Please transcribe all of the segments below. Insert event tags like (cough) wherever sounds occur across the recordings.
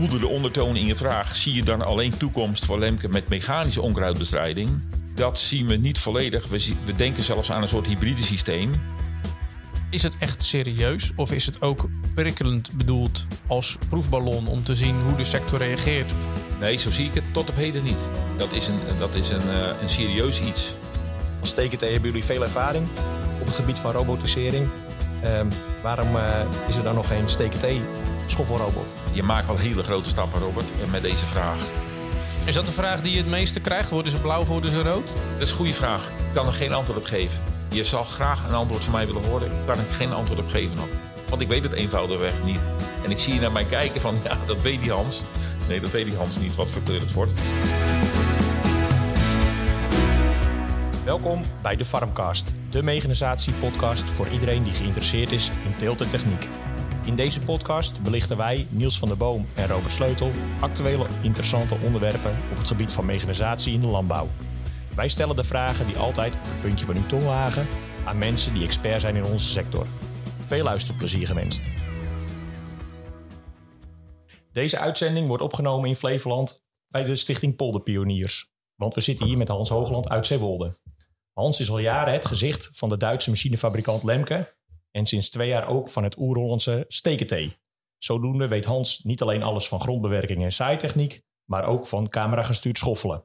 voelde de ondertoon in je vraag. Zie je dan alleen toekomst voor Lemke met mechanische onkruidbestrijding? Dat zien we niet volledig. We, we denken zelfs aan een soort hybride systeem. Is het echt serieus of is het ook prikkelend bedoeld als proefballon om te zien hoe de sector reageert? Nee, zo zie ik het tot op heden niet. Dat is een, dat is een, eh, een serieus iets. Als TKT hebben jullie veel ervaring op het gebied van robotisering. Ehm, waarom uh, is er dan nog geen TKT schoffelrobot? Je maakt wel hele grote stappen, Robert, met deze vraag. Is dat de vraag die je het meeste krijgt? Worden ze blauw, worden ze rood? Dat is een goede vraag. Ik kan er geen antwoord op geven. Je zal graag een antwoord van mij willen horen. Ik kan er geen antwoord op geven nog. Want ik weet het eenvoudigweg niet. En ik zie je naar mij kijken van, (laughs) ja, dat weet die Hans. Nee, dat weet die Hans niet, wat voor kleur het wordt. Welkom bij de Farmcast, de mechanisatie-podcast voor iedereen die geïnteresseerd is in teelt en techniek. In deze podcast belichten wij, Niels van der Boom en Robert Sleutel, actuele interessante onderwerpen op het gebied van mechanisatie in de landbouw. Wij stellen de vragen die altijd op het puntje van uw tong lagen aan mensen die expert zijn in onze sector. Veel luisterplezier gewenst. Deze uitzending wordt opgenomen in Flevoland bij de Stichting Polderpioniers. Want we zitten hier met Hans Hoogland uit Zeewolde. Hans is al jaren het gezicht van de Duitse machinefabrikant Lemke en sinds twee jaar ook van het Oer-Hollandse Stekentee. Zodoende weet Hans niet alleen alles van grondbewerking en saaitechniek, maar ook van cameragestuurd schoffelen.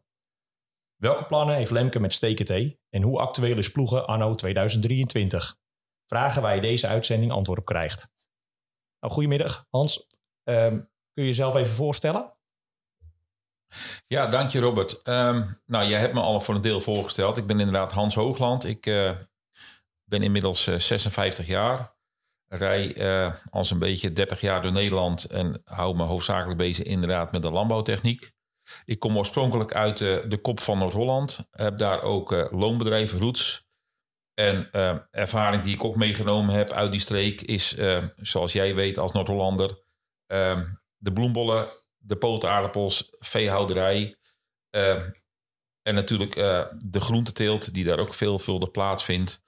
Welke plannen heeft Lemke met Stekentee en hoe actueel is ploegen anno 2023? Vragen waar je deze uitzending antwoord op krijgt. Nou, goedemiddag Hans, um, kun je jezelf even voorstellen? Ja, dank je Robert. Um, nou, jij hebt me al voor een deel voorgesteld. Ik ben inderdaad Hans Hoogland. Ik uh, ben inmiddels uh, eh, 56 jaar. Rij uh, als een beetje 30 jaar door Nederland en hou me hoofdzakelijk bezig inderdaad met de landbouwtechniek. Ik kom oorspronkelijk uit de kop van Noord-Holland. Heb daar ook loonbedrijf Roots. En ervaring die ik ook meegenomen heb uit die streek is, zoals jij weet als Noord-Hollander, ehm, de bloembollen de potaardappels, veehouderij. Uh, en natuurlijk de groenteteelt, die daar ook veelvuldig plaatsvindt.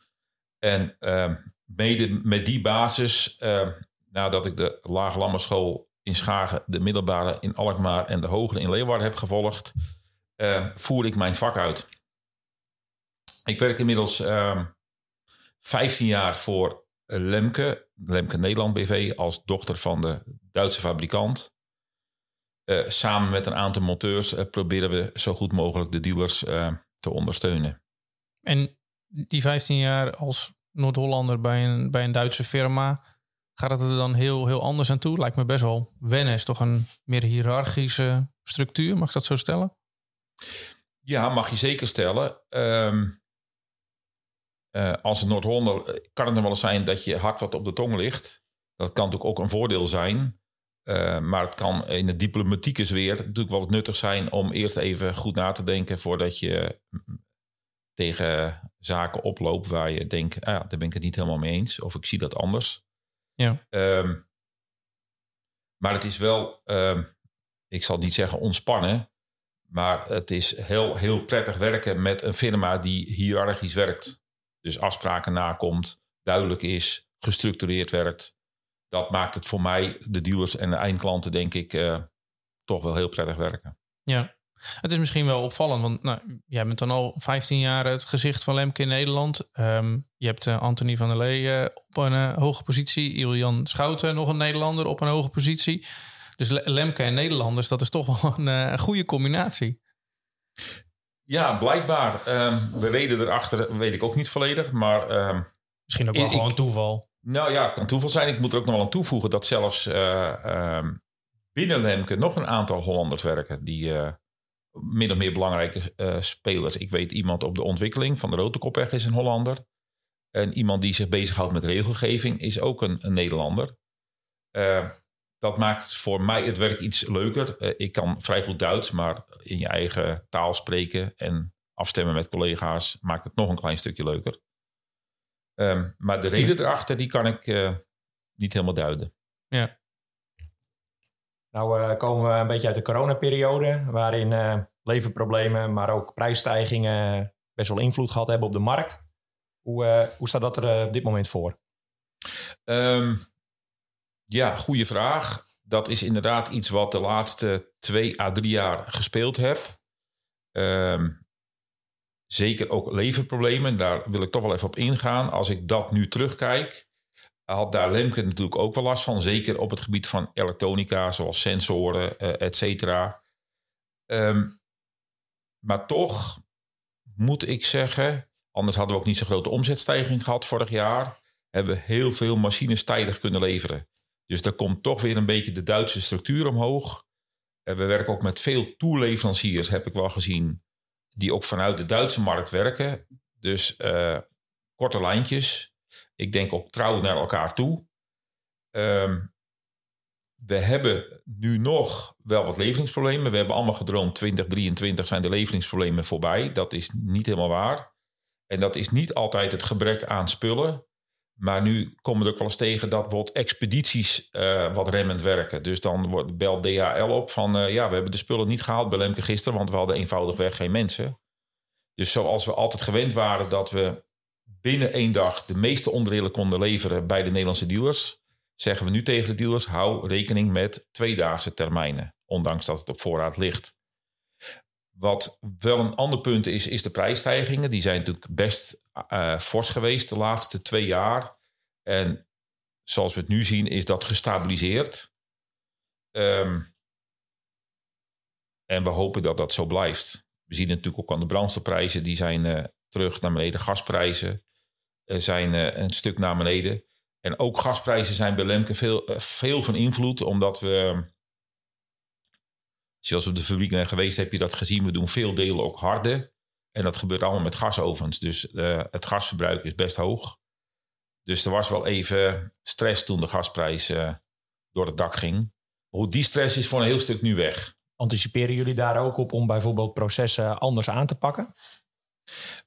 En uh, mede met die basis, ehm, nadat ik de Lage Lammerschool in Schagen, de middelbare in Alkmaar en de hogere in Leeuwarden heb gevolgd, voer ik mijn vak uit. Ik werk inmiddels 15 ehm, jaar voor Lemke, Lemke Nederland BV, als dochter van de Duitse fabrikant. Uh, samen met een aantal monteurs uh, proberen we zo goed mogelijk de dealers uh, te ondersteunen. En die 15 jaar als Noord-Hollander bij een, bij een Duitse firma, gaat het er dan heel, heel anders aan toe? Lijkt me best wel wennen. Is toch een meer hiërarchische structuur, mag ik dat zo stellen? Ja, mag je zeker stellen. Um, als Noord-Hollander kan het er wel eens zijn dat je hard wat op de tong ligt. Dat kan natuurlijk ook een voordeel zijn. Uh, maar het kan in de diplomatieke sfeer natuurlijk wel nuttig zijn om eerst even goed na te denken voordat je tegen zaken oploopt waar je denkt, ah daar ben ik het niet helemaal mee eens of ik zie dat anders. Ja. Um, maar het is wel, um, ik zal niet zeggen ontspannen, maar het is heel, heel prettig werken met een firma die hiërarchisch werkt. Dus afspraken nakomt, duidelijk is, gestructureerd werkt dat maakt het voor mij, de dealers en de eindklanten, denk ik, uh, toch wel heel prettig werken. Ja, het is misschien wel opvallend, want nou, jij bent dan al 15 jaar het gezicht van Lemke in Nederland. Um, je hebt uh, Anthony van der Lee uh, op een uh, hoge positie. Iljan Schouten, nog een Nederlander, op een hoge positie. Dus Lemke en Nederlanders, dat is toch wel een, goede combinatie. Ja, blijkbaar. Um, we weten erachter, weet ik ook niet volledig, maar... Um, Misschien ook wel ik, gewoon toeval. Nou ja, het kan toeval zijn. Ik moet er ook nog wel aan toevoegen dat zelfs uh, binnen Lemke nog een aantal Hollanders werken. Die uh, min of meer belangrijke uh, spelers. Ik weet iemand op de ontwikkeling van de Rotekopweg is een Hollander. En iemand die zich bezighoudt met regelgeving is ook een, een Nederlander. dat maakt voor mij het werk iets leuker. ik kan vrij goed Duits, maar in je eigen taal spreken en afstemmen met collega's maakt het nog een klein stukje leuker. Um, maar de reden erachter, die kan ik niet helemaal duiden. Ja. Nou uh, komen we een beetje uit de coronaperiode, waarin uh, leverproblemen, maar ook prijsstijgingen best wel invloed gehad hebben op de markt. Hoe, hoe staat dat er op dit moment voor? Um, ja, goede vraag. dat is inderdaad iets wat de laatste twee à drie jaar gespeeld heb. Ehm, zeker ook leverproblemen, daar wil ik toch wel even op ingaan. Als ik dat nu terugkijk, had daar Lemke natuurlijk ook wel last van. Zeker op het gebied van elektronica, zoals sensoren, uh, et cetera. Ehm, maar toch moet ik zeggen, anders hadden we ook niet zo'n grote omzetstijging gehad vorig jaar. Hebben we heel veel machines tijdig kunnen leveren. Dus daar komt toch weer een beetje de Duitse structuur omhoog. En we werken ook met veel toeleveranciers, heb ik wel gezien, die ook vanuit de Duitse markt werken. Dus uh, korte lijntjes. Ik denk ook trouw naar elkaar toe. Um, we hebben nu nog wel wat leveringsproblemen. We hebben allemaal gedroomd 2023 zijn de leveringsproblemen voorbij. Dat is niet helemaal waar. En dat is niet altijd het gebrek aan spullen. Maar nu komen we ook wel eens tegen dat wordt expedities uh, wat remmend werken. Dus dan wordt, belt DHL op van uh, ja, we hebben de spullen niet gehaald bij Lemke gisteren, want we hadden eenvoudigweg geen mensen. Dus zoals we altijd gewend waren dat we binnen één dag de meeste onderdelen konden leveren bij de Nederlandse dealers, zeggen we nu tegen de dealers: hou rekening met tweedaagse termijnen, ondanks dat het op voorraad ligt. Wat wel een ander punt is, is de prijsstijgingen. Die zijn natuurlijk best uh, fors geweest de laatste twee jaar. En zoals we het nu zien, is dat gestabiliseerd. Um, en we hopen dat dat zo blijft. We zien natuurlijk ook aan de brandstofprijzen. Die zijn uh, terug naar beneden. Gasprijzen uh, zijn een stuk naar beneden. En ook gasprijzen zijn bij Lemke veel, veel van invloed. Omdat we Zoals op de fabriek zijn geweest, heb je dat gezien. We doen veel delen ook harde. En dat gebeurt allemaal met gasovens. Dus het gasverbruik is best hoog. Dus er was wel even stress toen de gasprijs door het dak ging. Hoe die stress is voor een heel stuk nu weg. Anticiperen jullie daar ook op om bijvoorbeeld processen anders aan te pakken?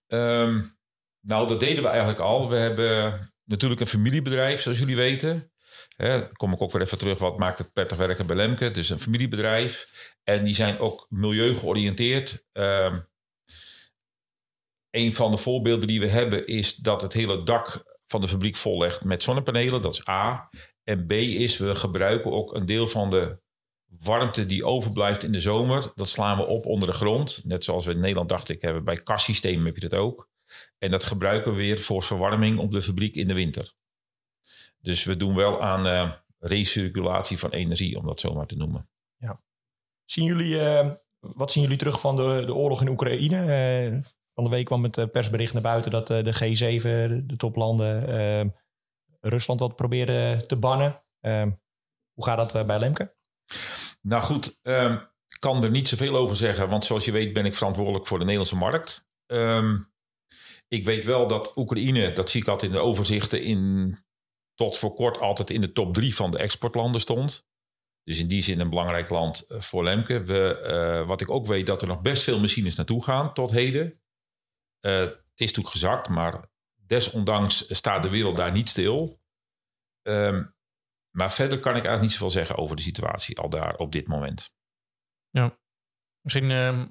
Um, nou, dat deden we eigenlijk al. We hebben natuurlijk een familiebedrijf, zoals jullie weten. Hè, kom ik ook weer even terug, wat maakt het prettig werken bij Lemke? Dus een familiebedrijf. En die zijn ook milieugeoriënteerd. Um, een van de voorbeelden die we hebben is dat het hele dak van de fabriek vollegt met zonnepanelen. Dat is A. En B is, we gebruiken ook een deel van de warmte die overblijft in de zomer. Dat slaan we op onder de grond. Net zoals we in Nederland, dacht ik, hebben bij kassystemen heb je dat ook. En dat gebruiken we weer voor verwarming op de fabriek in de winter. Dus we doen wel aan uh, recirculatie van energie, om dat zo maar te noemen. Ja. Zien jullie, uh, wat zien jullie terug van de, de oorlog in Oekraïne? Uh, van de week kwam het persbericht naar buiten dat de G7, de toplanden, Rusland wat proberen te bannen. hoe gaat dat bij Lemke? Nou goed, um, kan er niet zoveel over zeggen, want zoals je weet ben ik verantwoordelijk voor de Nederlandse markt. Um, ik weet wel dat Oekraïne, dat zie ik altijd in de overzichten, in tot voor kort altijd in de top drie van de exportlanden stond. Dus in die zin een belangrijk land eh, voor Lemke. We, uh, wat ik ook weet, dat er nog best veel machines naartoe gaan tot heden. Uh, het is natuurlijk gezakt, maar desondanks staat de wereld daar niet stil. Um, maar verder kan ik eigenlijk niet zoveel zeggen over de situatie al daar op dit moment. Ja, misschien uh,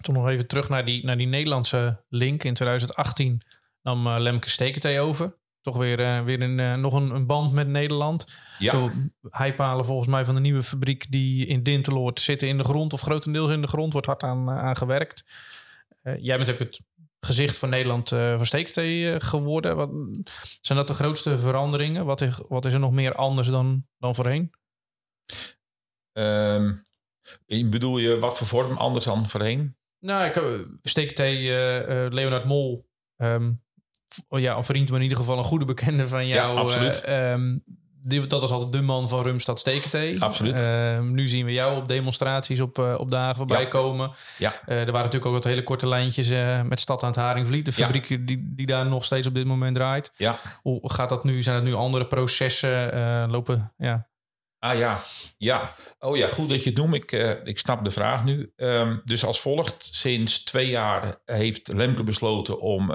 toch nog even terug naar die, naar die Nederlandse link. In 2018 nam uh, Lemke Stekentee over toch weer, uh, weer een, uh, nog een, een, band met Nederland. Ja. Zo, hijpalen volgens mij van de nieuwe fabriek die in Dinteloord zitten in de grond of grotendeels in de grond, wordt hard aan, aan gewerkt. Jij bent ook het gezicht van Nederland van Steekthee geworden. Wat, zijn dat de grootste veranderingen? Wat is, wat is er nog meer anders dan, dan voorheen? Um, bedoel je wat voor vorm anders dan voorheen? Nou, ik, Steekthee, Leonard Mol... Um, ja, een vriend, maar in ieder geval een goede bekende van jou. Ja, absoluut. Uh, um, die, dat was altijd de man van Rumstad Stekentee. Absoluut. Uh, nu zien we jou op demonstraties op, uh, op dagen voorbij ja. komen. Ja. Uh, er waren natuurlijk ook wat hele korte lijntjes met Stad aan het Haringvliet. De fabriek ja. die, die daar nog steeds op dit moment draait. Ja. Hoe gaat dat nu? Zijn het nu andere processen lopen? Ja. Ah ja, ja. Oh ja, goed dat je het noemt. Ik, ik snap de vraag nu. Um, dus als volgt. Sinds twee jaar heeft Lemke besloten om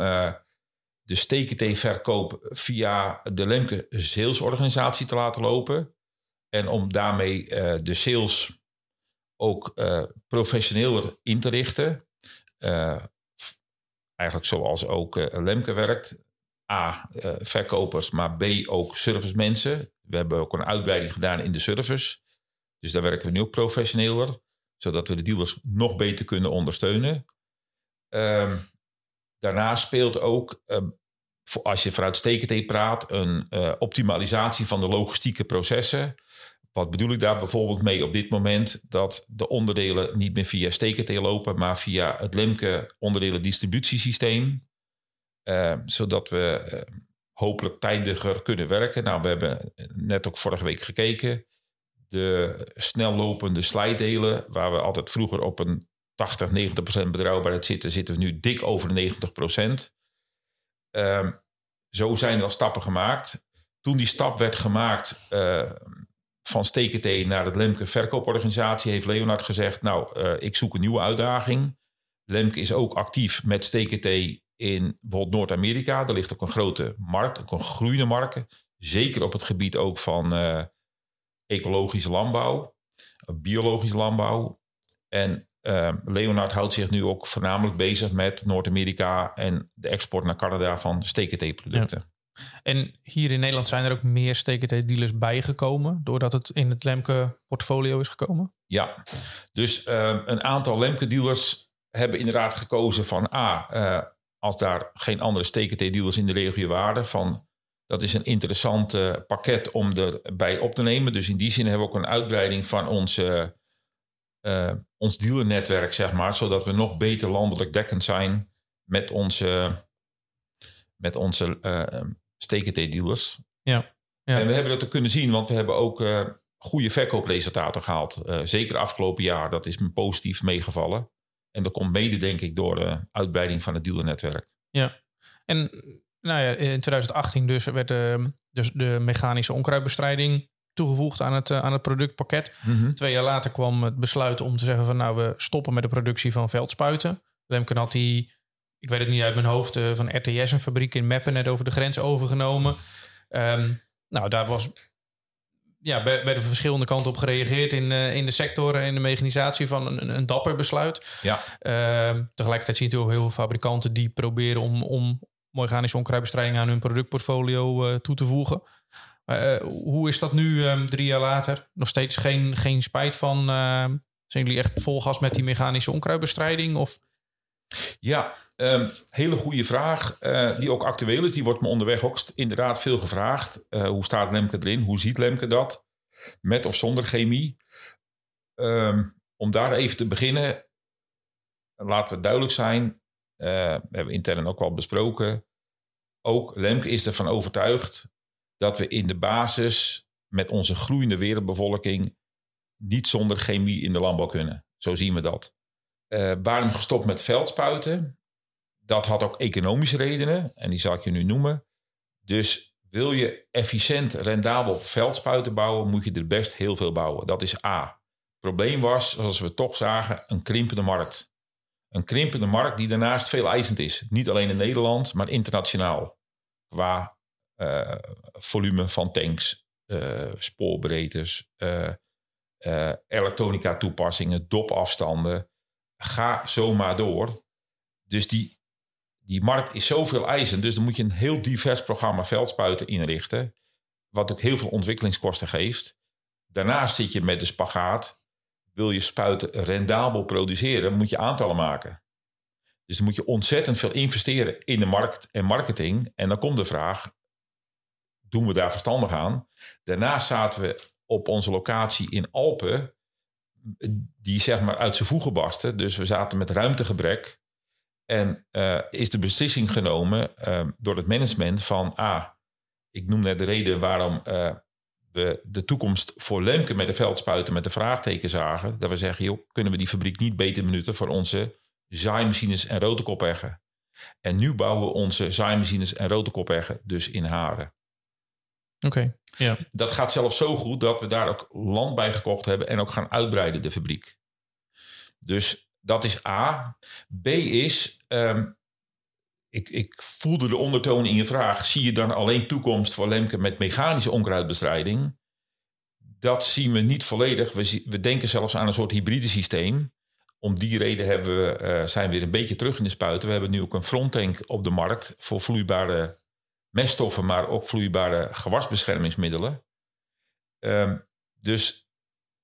de stekentee-verkoop via de Lemke salesorganisatie te laten lopen. En om daarmee uh, de sales ook uh, professioneler in te richten. Uh, eigenlijk zoals ook Lemke werkt. A, verkopers, maar B, ook servicemensen. We hebben ook een uitbreiding gedaan in de service. Dus daar werken we nu ook professioneler, zodat we de dealers nog beter kunnen ondersteunen. Ehm, daarnaast speelt ook, ehm, als je vanuit STKT praat, een uh, optimalisatie van de logistieke processen. Wat bedoel ik daar bijvoorbeeld mee op dit moment? Dat de onderdelen niet meer via STKT lopen, maar via het Lemke onderdelen distributiesysteem. Uh, zodat we uh, hopelijk tijdiger kunnen werken. Nou, we hebben net ook vorige week gekeken. De snel lopende slijdelen, waar we altijd vroeger op een 80, 90 procent betrouwbaarheid zitten, zitten we nu dik over de 90 procent. Uh, zo zijn er al stappen gemaakt. Toen die stap werd gemaakt uh, van STKT naar het Lemke verkooporganisatie, heeft Leonard gezegd, nou, uh, ik zoek een nieuwe uitdaging. Lemke is ook actief met STKT in bijvoorbeeld Noord-Amerika. Daar ligt ook een grote markt, ook een groeiende markt. Zeker op het gebied ook van uh, ecologische landbouw, biologische landbouw. En uh, Leonard houdt zich nu ook voornamelijk bezig met Noord-Amerika en de export naar Canada van STKT-producten. Ja. En hier in Nederland zijn er ook meer STKT-dealers bijgekomen doordat het in het Lemke-portfolio is gekomen? Ja, dus uh, een aantal Lemke-dealers hebben inderdaad gekozen van A, uh, als daar geen andere STKT-dealers in de regio waren, van dat is een interessant uh, pakket om erbij op te nemen. Dus in die zin hebben we ook een uitbreiding van onze uh, ons dealernetwerk, zeg maar, zodat we nog beter landelijk dekkend zijn met onze, met onze uh, STKT-dealers. Ja. ja. En we hebben dat ook kunnen zien, want we hebben ook uh, goede verkoopresultaten gehaald. zeker afgelopen jaar, dat is me positief meegevallen. En dat komt mede, denk ik, door de uitbreiding van het dealernetwerk. Ja, en nou ja, in 2018 dus werd de, dus de mechanische onkruidbestrijding toegevoegd aan het, aan het productpakket. Mhm. Twee jaar later kwam het besluit om te zeggen van nou we stoppen met de productie van veldspuiten. Lemken had die, ik weet het niet uit mijn hoofd, uh, van RTS een fabriek in Meppen net over de grens overgenomen. Um, nou daar was ja, werden verschillende kanten op gereageerd in, uh, in de sector en in de mechanisatie van een, een dapper besluit. Ja. Uh, tegelijkertijd zie je ook heel veel fabrikanten die proberen om, om mechanische onkruidbestrijding aan hun productportfolio uh, toe te voegen. Uh, hoe is dat nu um, drie jaar later? Nog steeds geen, geen spijt van? Uh, zijn jullie echt vol gas met die mechanische onkruidbestrijding? Of? Ja, um, hele goede vraag. Uh, die ook actueel is. Die wordt me onderweg ook inderdaad veel gevraagd. hoe staat Lemke erin? Hoe ziet Lemke dat? Met of zonder chemie? Om daar even te beginnen. Laten we duidelijk zijn. we hebben intern ook al besproken. Ook Lemke is ervan overtuigd dat we in de basis met onze groeiende wereldbevolking niet zonder chemie in de landbouw kunnen. Zo zien we dat. Uh, waarom gestopt met veldspuiten? Dat had ook economische redenen en die zal ik je nu noemen. Dus wil je efficiënt, rendabel veldspuiten bouwen, moet je er best heel veel bouwen. Dat is A. Het probleem was, zoals we toch zagen, een krimpende markt. Een krimpende markt die daarnaast veel eisend is. Niet alleen in Nederland, maar internationaal. Qua uh, volume van tanks, uh, spoorbreedtes, uh, elektronica toepassingen, dopafstanden. Ga zomaar door. Dus die, die markt is zoveel eisen. Dus dan moet je een heel divers programma veldspuiten inrichten. Wat ook heel veel ontwikkelingskosten geeft. Daarnaast zit je met de spagaat. Wil je spuiten rendabel produceren, moet je aantallen maken. Dus dan moet je ontzettend veel investeren in de markt en marketing. En dan komt de vraag, doen we daar verstandig aan. Daarnaast zaten we op onze locatie in Alpen, die zeg maar uit zijn voegen barsten. Dus we zaten met ruimtegebrek. En uh, is de beslissing genomen uh, door het management van, ah, ik noem net de reden waarom uh, we de toekomst voor Lemke met de veldspuiten met de vraagteken zagen. Dat we zeggen, joh, kunnen we die fabriek niet beter benutten voor onze zaaimachines en rotorkopeggen. En nu bouwen we onze zaaimachines en rotorkopeggen dus in Haren. Oké, ja. Dat gaat zelfs zo goed dat we daar ook land bij gekocht hebben en ook gaan uitbreiden, de fabriek. Dus dat is A. B is, um, ik, ik voelde de ondertoon in je vraag, zie je dan alleen toekomst voor Lemke met mechanische onkruidbestrijding? Dat zien we niet volledig. We, we denken zelfs aan een soort hybride systeem. Om die reden hebben we, uh, zijn we weer een beetje terug in de spuiten. We hebben nu ook een fronttank op de markt voor vloeibare meststoffen, maar ook vloeibare gewasbeschermingsmiddelen. Um, dus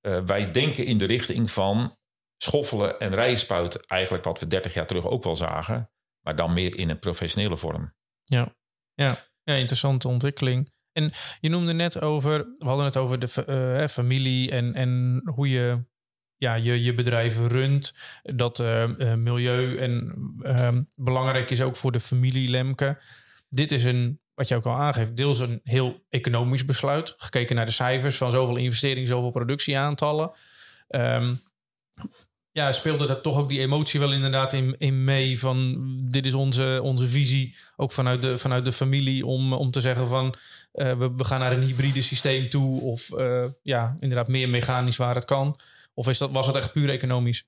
eh, wij denken in de richting van schoffelen en rijspuiten. Eigenlijk wat we 30 jaar terug ook wel zagen. Maar dan meer in een professionele vorm. Ja, ja. ja interessante ontwikkeling. En je noemde net over, we hadden het over de uh, familie en, en hoe je ja, je, je bedrijf runt. Dat uh, milieu en uh, belangrijk is ook voor de familie Lemke. Dit is een, wat je ook al aangeeft, deels een heel economisch besluit. Gekeken naar de cijfers van zoveel investering, zoveel productieaantallen. Um, ja, speelde dat toch ook die emotie wel inderdaad in, in mee van dit is onze, onze visie, ook vanuit de, vanuit de familie, om, om te zeggen van uh, we, we gaan naar een hybride systeem toe of uh, ja, inderdaad meer mechanisch waar het kan. Of is dat, was het echt puur economisch?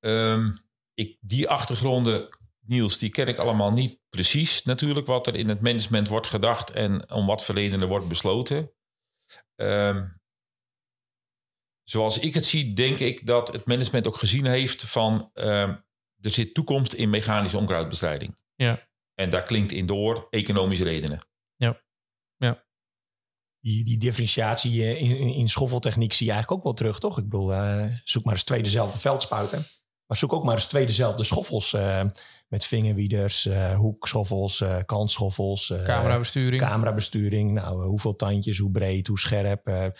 Um, ik, die achtergronden, Niels, die ken ik allemaal niet precies natuurlijk wat er in het management wordt gedacht en om wat verleden er wordt besloten. Um, zoals ik het zie, denk ik dat het management ook gezien heeft van uh, er zit toekomst in mechanische onkruidbestrijding. Ja. En daar klinkt in door economische redenen. Ja. Ja. Die, die differentiatie eh, in, in, schoffeltechniek zie je eigenlijk ook wel terug, toch? Ik bedoel, uh, zoek maar eens twee dezelfde veldspuiten. Maar zoek ook maar eens twee dezelfde schoffels. Uh, met vingerwieders, uh, hoekschoffels, uh, kantschoffels. camerabesturing. Camerabesturing. Nou, hoeveel tandjes, hoe breed, hoe scherp.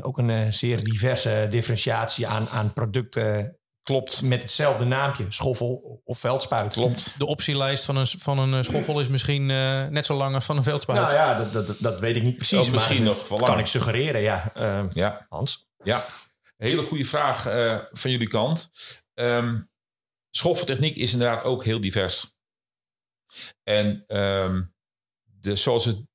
Ook een zeer diverse differentiatie aan, aan producten. Klopt. Met hetzelfde naampje, schoffel of veldspuit. Klopt. De optielijst van een, van een schoffel is misschien uh, net zo lang als van een veldspuit. Nou ja, dat, dat, dat weet ik niet precies. Misschien nog wel Kan ik suggereren, ja. ja. Hans? Ja, hele goede vraag van jullie kant. Um, schoffeltechniek is inderdaad ook heel divers. En um, de, zoals het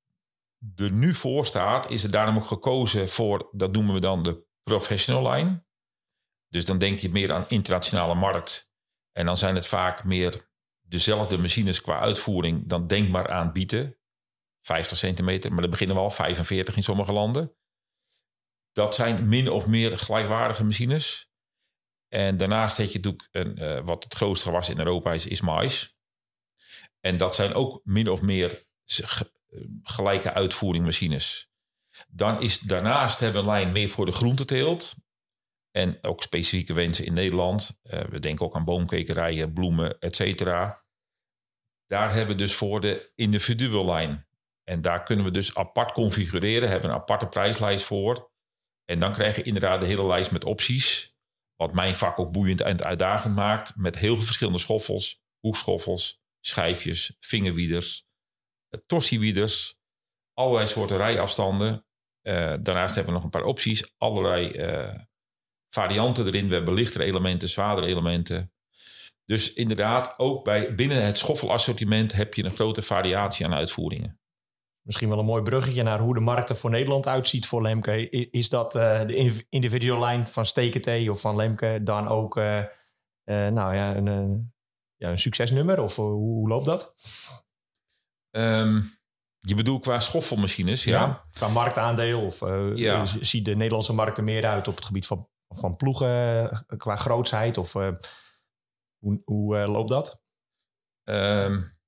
er nu voor staat, is er daarom ook gekozen voor, dat noemen we dan de professional line. Dus dan denk je meer aan internationale markt. En dan zijn het vaak meer dezelfde machines qua uitvoering. Dan denk maar aan bieten. 50 centimeter, maar dan beginnen we al 45 in sommige landen. Dat zijn min of meer gelijkwaardige machines. En daarnaast heb je natuurlijk, een, uh, wat het grootste gewas in Europa is, is mais. En dat zijn ook min of meer gelijke uitvoering machines. Dan is daarnaast hebben we een lijn meer voor de groenteteelt. En ook specifieke wensen in Nederland. Uh, we denken ook aan boomkwekerijen, bloemen, et cetera. Daar hebben we dus voor de individuele lijn. En daar kunnen we dus apart configureren. Hebben een aparte prijslijst voor. En dan krijg je inderdaad de hele lijst met opties. Wat mijn vak ook boeiend en uitdagend maakt. Met heel veel verschillende schoffels, hoekschoffels, schijfjes, vingerwieders, tossiewieders, allerlei soorten rijafstanden. Uh, daarnaast hebben we nog een paar opties, allerlei uh, varianten erin. We hebben lichtere elementen, zwaardere elementen. Dus inderdaad, ook bij, binnen het schoffelassortiment heb je een grote variatie aan uitvoeringen. Misschien wel een mooi bruggetje naar hoe de markt er voor Nederland uitziet voor Lemke. Is dat uh, de individuele lijn van Stekentee of van Lemke dan ook nou ja, een, ja, een succesnummer? Of hoe, hoe loopt dat? Um, je bedoelt qua schoffelmachines, ja? ja qua marktaandeel of ja. ziet de Nederlandse markt er meer uit op het gebied van, van ploegen eh, qua grootsheid? Of hoe, hoe loopt dat? Um,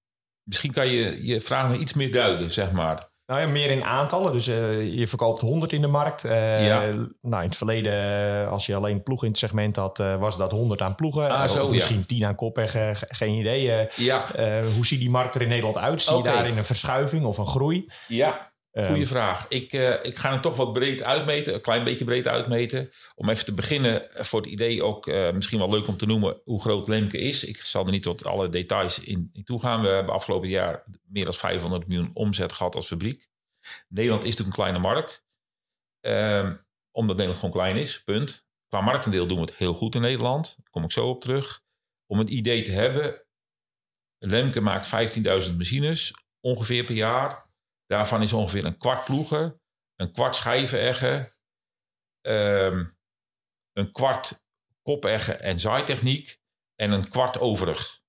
misschien kan je je vraag nog iets meer duiden, zeg maar. Nou ja, meer in aantallen. Dus uh, je verkoopt 100 in de markt. Uh, ja. Nou, in het verleden, eh, als je alleen ploegen in het segment had, uh, was dat 100 aan ploegen. Ah, zo, of misschien ja. 10 aan koppig, geen idee. ja. hoe ziet die markt er in Nederland uit? Zie okay. je daarin een verschuiving of een groei? Ja, goede vraag. Ik, ik ga hem toch wat breed uitmeten, een klein beetje breed uitmeten. Om even te beginnen, voor het idee ook misschien wel leuk om te noemen hoe groot Lemke is. Ik zal er niet tot alle details in, in toegaan. We hebben afgelopen jaar meer dan 500 miljoen omzet gehad als fabriek. Nederland is natuurlijk een kleine markt. Um, omdat Nederland gewoon klein is, punt. Qua marktendeel doen we het heel goed in Nederland. Daar kom ik zo op terug. Om een idee te hebben. Lemke maakt 15.000 machines ongeveer per jaar. Daarvan is ongeveer een kwart ploegen. Een kwart schijveneggen. Um, een kwart kopeggen en zaaitechniek. En een kwart overig.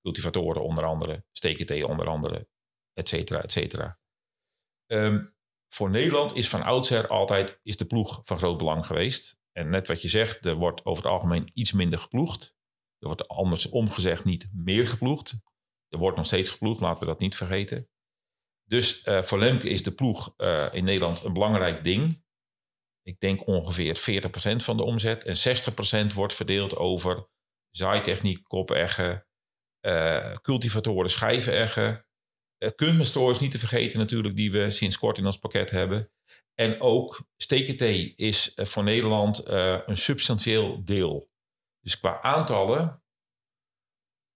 Cultivatoren onder andere. Stekentee onder andere. Et cetera, et cetera. Um, voor Nederland is van oudsher altijd is de ploeg van groot belang geweest. En net wat je zegt, er wordt over het algemeen iets minder geploegd. Er wordt anders omgezegd niet meer geploegd. Er wordt nog steeds geploegd, laten we dat niet vergeten. Dus uh, voor Lemke is de ploeg uh, in Nederland een belangrijk ding. ik denk ongeveer 40% van de omzet. En 60% wordt verdeeld over zaaitechniek, kopeggen, uh, cultivatoren, schijveneggen. Uh, kunstmeststrooiers niet te vergeten natuurlijk, die we sinds kort in ons pakket hebben. En ook stekenthee is voor Nederland een substantieel deel. Dus qua aantallen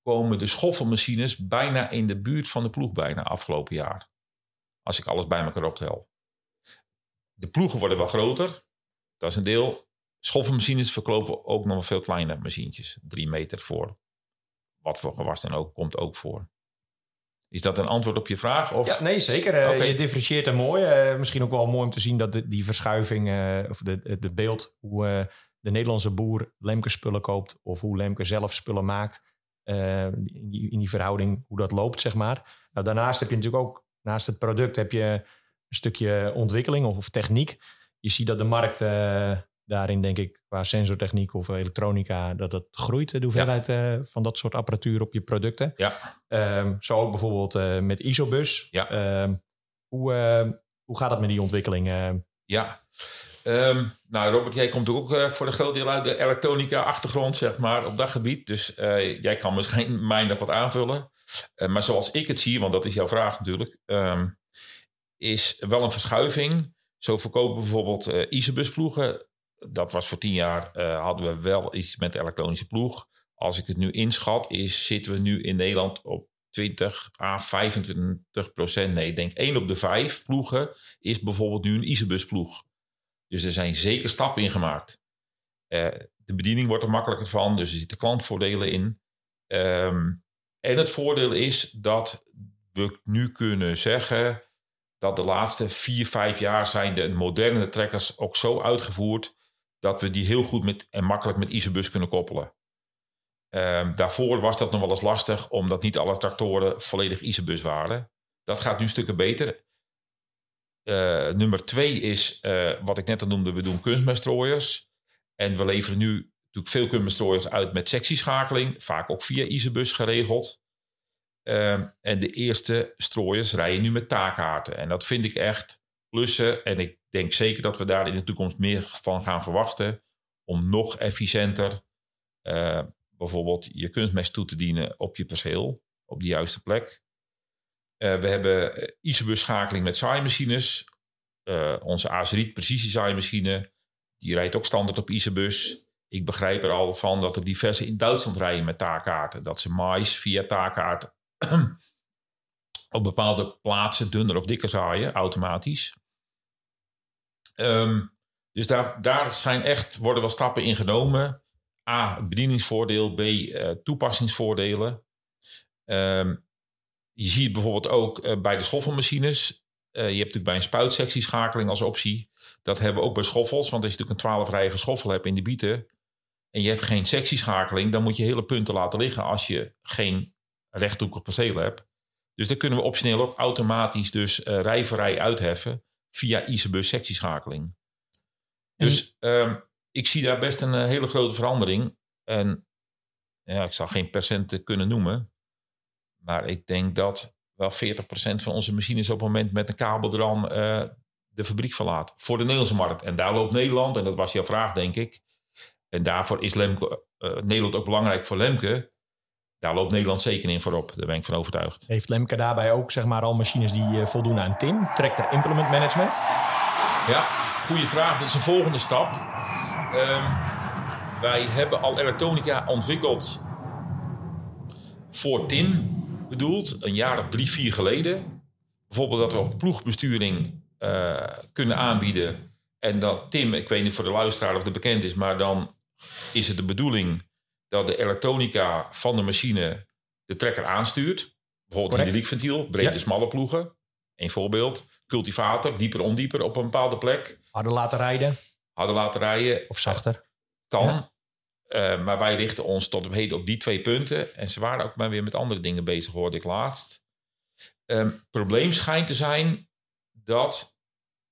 komen de schoffelmachines bijna in de buurt van de ploeg bijna afgelopen jaar. Als ik alles bij elkaar optel. De ploegen worden wel groter. Dat is een deel. Schoffelmachines verkopen ook nog veel kleine machientjes. Drie meter voor. Wat voor gewas dan ook, komt ook voor. Is dat een antwoord op je vraag? Of? Ja, nee, zeker. Uh, Je differentieert er mooi. Uh, misschien ook wel mooi om te zien dat de, die verschuiving, uh, of de, de beeld, hoe de Nederlandse boer Lemke spullen koopt, of hoe Lemke zelf spullen maakt, in die, in, die, verhouding, hoe dat loopt, zeg maar. Nou, daarnaast heb je natuurlijk ook, naast het product, heb je een stukje ontwikkeling of, of techniek. Je ziet dat de markt daarin denk ik qua sensortechniek of elektronica dat het groeit, de hoeveelheid ja. uh, van dat soort apparatuur op je producten. Ja. Um, zo ook bijvoorbeeld uh, met Isobus. Ja. Um, hoe, hoe gaat het met die ontwikkeling? Ja. Um, nou, Robert, jij komt ook voor de groot deel uit de elektronica-achtergrond, zeg maar, op dat gebied. Dus jij kan misschien mij nog wat aanvullen. Maar zoals ik het zie, want dat is jouw vraag natuurlijk, is wel een verschuiving. Zo verkopen bijvoorbeeld uh, Isobus-ploegen dat was voor tien jaar, uh, hadden we wel iets met de elektronische ploeg. Als ik het nu inschat, is, zitten we nu in Nederland op 20 à 25 procent. Nee, ik denk één op de vijf ploegen is bijvoorbeeld nu een Isabus ploeg. Dus er zijn zeker stappen in gemaakt. De bediening wordt er makkelijker van, dus er zitten klantvoordelen in. Um, en het voordeel is dat we nu kunnen zeggen dat de laatste vier, vijf jaar zijn de moderne trekkers ook zo uitgevoerd dat we die heel goed met, en makkelijk met Isabus kunnen koppelen. Um, daarvoor was dat nog wel eens lastig, omdat niet alle tractoren volledig Isabus waren. Dat gaat nu stukken beter. Uh, nummer twee is, uh, wat ik net al noemde, we doen kunstmeststrooiers. En we leveren nu natuurlijk veel kunstmeststrooiers uit met sectieschakeling, vaak ook via Isabus geregeld. Um, en de eerste strooiers rijden nu met taakkaarten. En dat vind ik echt plussen. En ik denk zeker dat we daar in de toekomst meer van gaan verwachten. Om nog efficiënter uh, bijvoorbeeld je kunstmest toe te dienen op je perceel. Op de juiste plek. Uh, we hebben eh, Isabus schakeling met zaaimachines. Uh, onze Azeriet precisiezaaimachine. Die rijdt ook standaard op Isabus. Ik begrijp er al van dat er diverse in Duitsland rijden met taakkaarten. Dat ze mais via taakkaart (clears throat) op bepaalde plaatsen dunner of dikker zaaien, automatisch. Um, dus daar, daar zijn echt, worden wel stappen in genomen. A, bedieningsvoordeel. B, uh, toepassingsvoordelen. Um, je ziet bijvoorbeeld ook uh, bij de schoffelmachines. Uh, je hebt natuurlijk bij een spuitsectieschakeling als optie. Dat hebben we ook bij schoffels. Want als je natuurlijk een 12 rijige schoffel hebt in de bieten. En je hebt geen sectieschakeling. Dan moet je hele punten laten liggen als je geen rechthoekig perceel hebt. Dus dan kunnen we optioneel ook automatisch dus rij voor rij uitheffen via ICBus sectieschakeling. Dus um, ik zie daar best een uh, hele grote verandering. En ja, ik zal geen percenten kunnen noemen. Maar ik denk dat wel 40% van onze machines op het moment met een kabeldram uh, de fabriek verlaat. Voor de Nederlandse markt. En daar loopt Nederland, en dat was jouw vraag denk ik. En daarvoor is Lemke, uh, Nederland ook belangrijk voor Lemke. Daar loopt Nederland zeker in voorop. Daar ben ik van overtuigd. Heeft Lemke daarbij ook zeg maar, al machines die uh, voldoen aan TIM? Tractor Implement Management? Ja, goede vraag. Dat is een volgende stap. Um, wij hebben al elektronica ontwikkeld voor TIM bedoeld. Een jaar of drie, vier geleden. Bijvoorbeeld dat we ook ploegbesturing uh, kunnen aanbieden. En dat TIM, ik weet niet voor de luisteraar of het bekend is, maar dan is het de bedoeling dat de elektronica van de machine de trekker aanstuurt. Bijvoorbeeld hydrauliekventiel, brede, ja. smalle ploegen. Een voorbeeld. Cultivator, dieper, ondieper op een bepaalde plek. Harder laten rijden. Harder laten rijden. Of zachter. Kan. Ja. Uh, maar wij richten ons tot op heden op die twee punten. En ze waren ook maar weer met andere dingen bezig, hoorde ik laatst. Um, probleem schijnt te zijn dat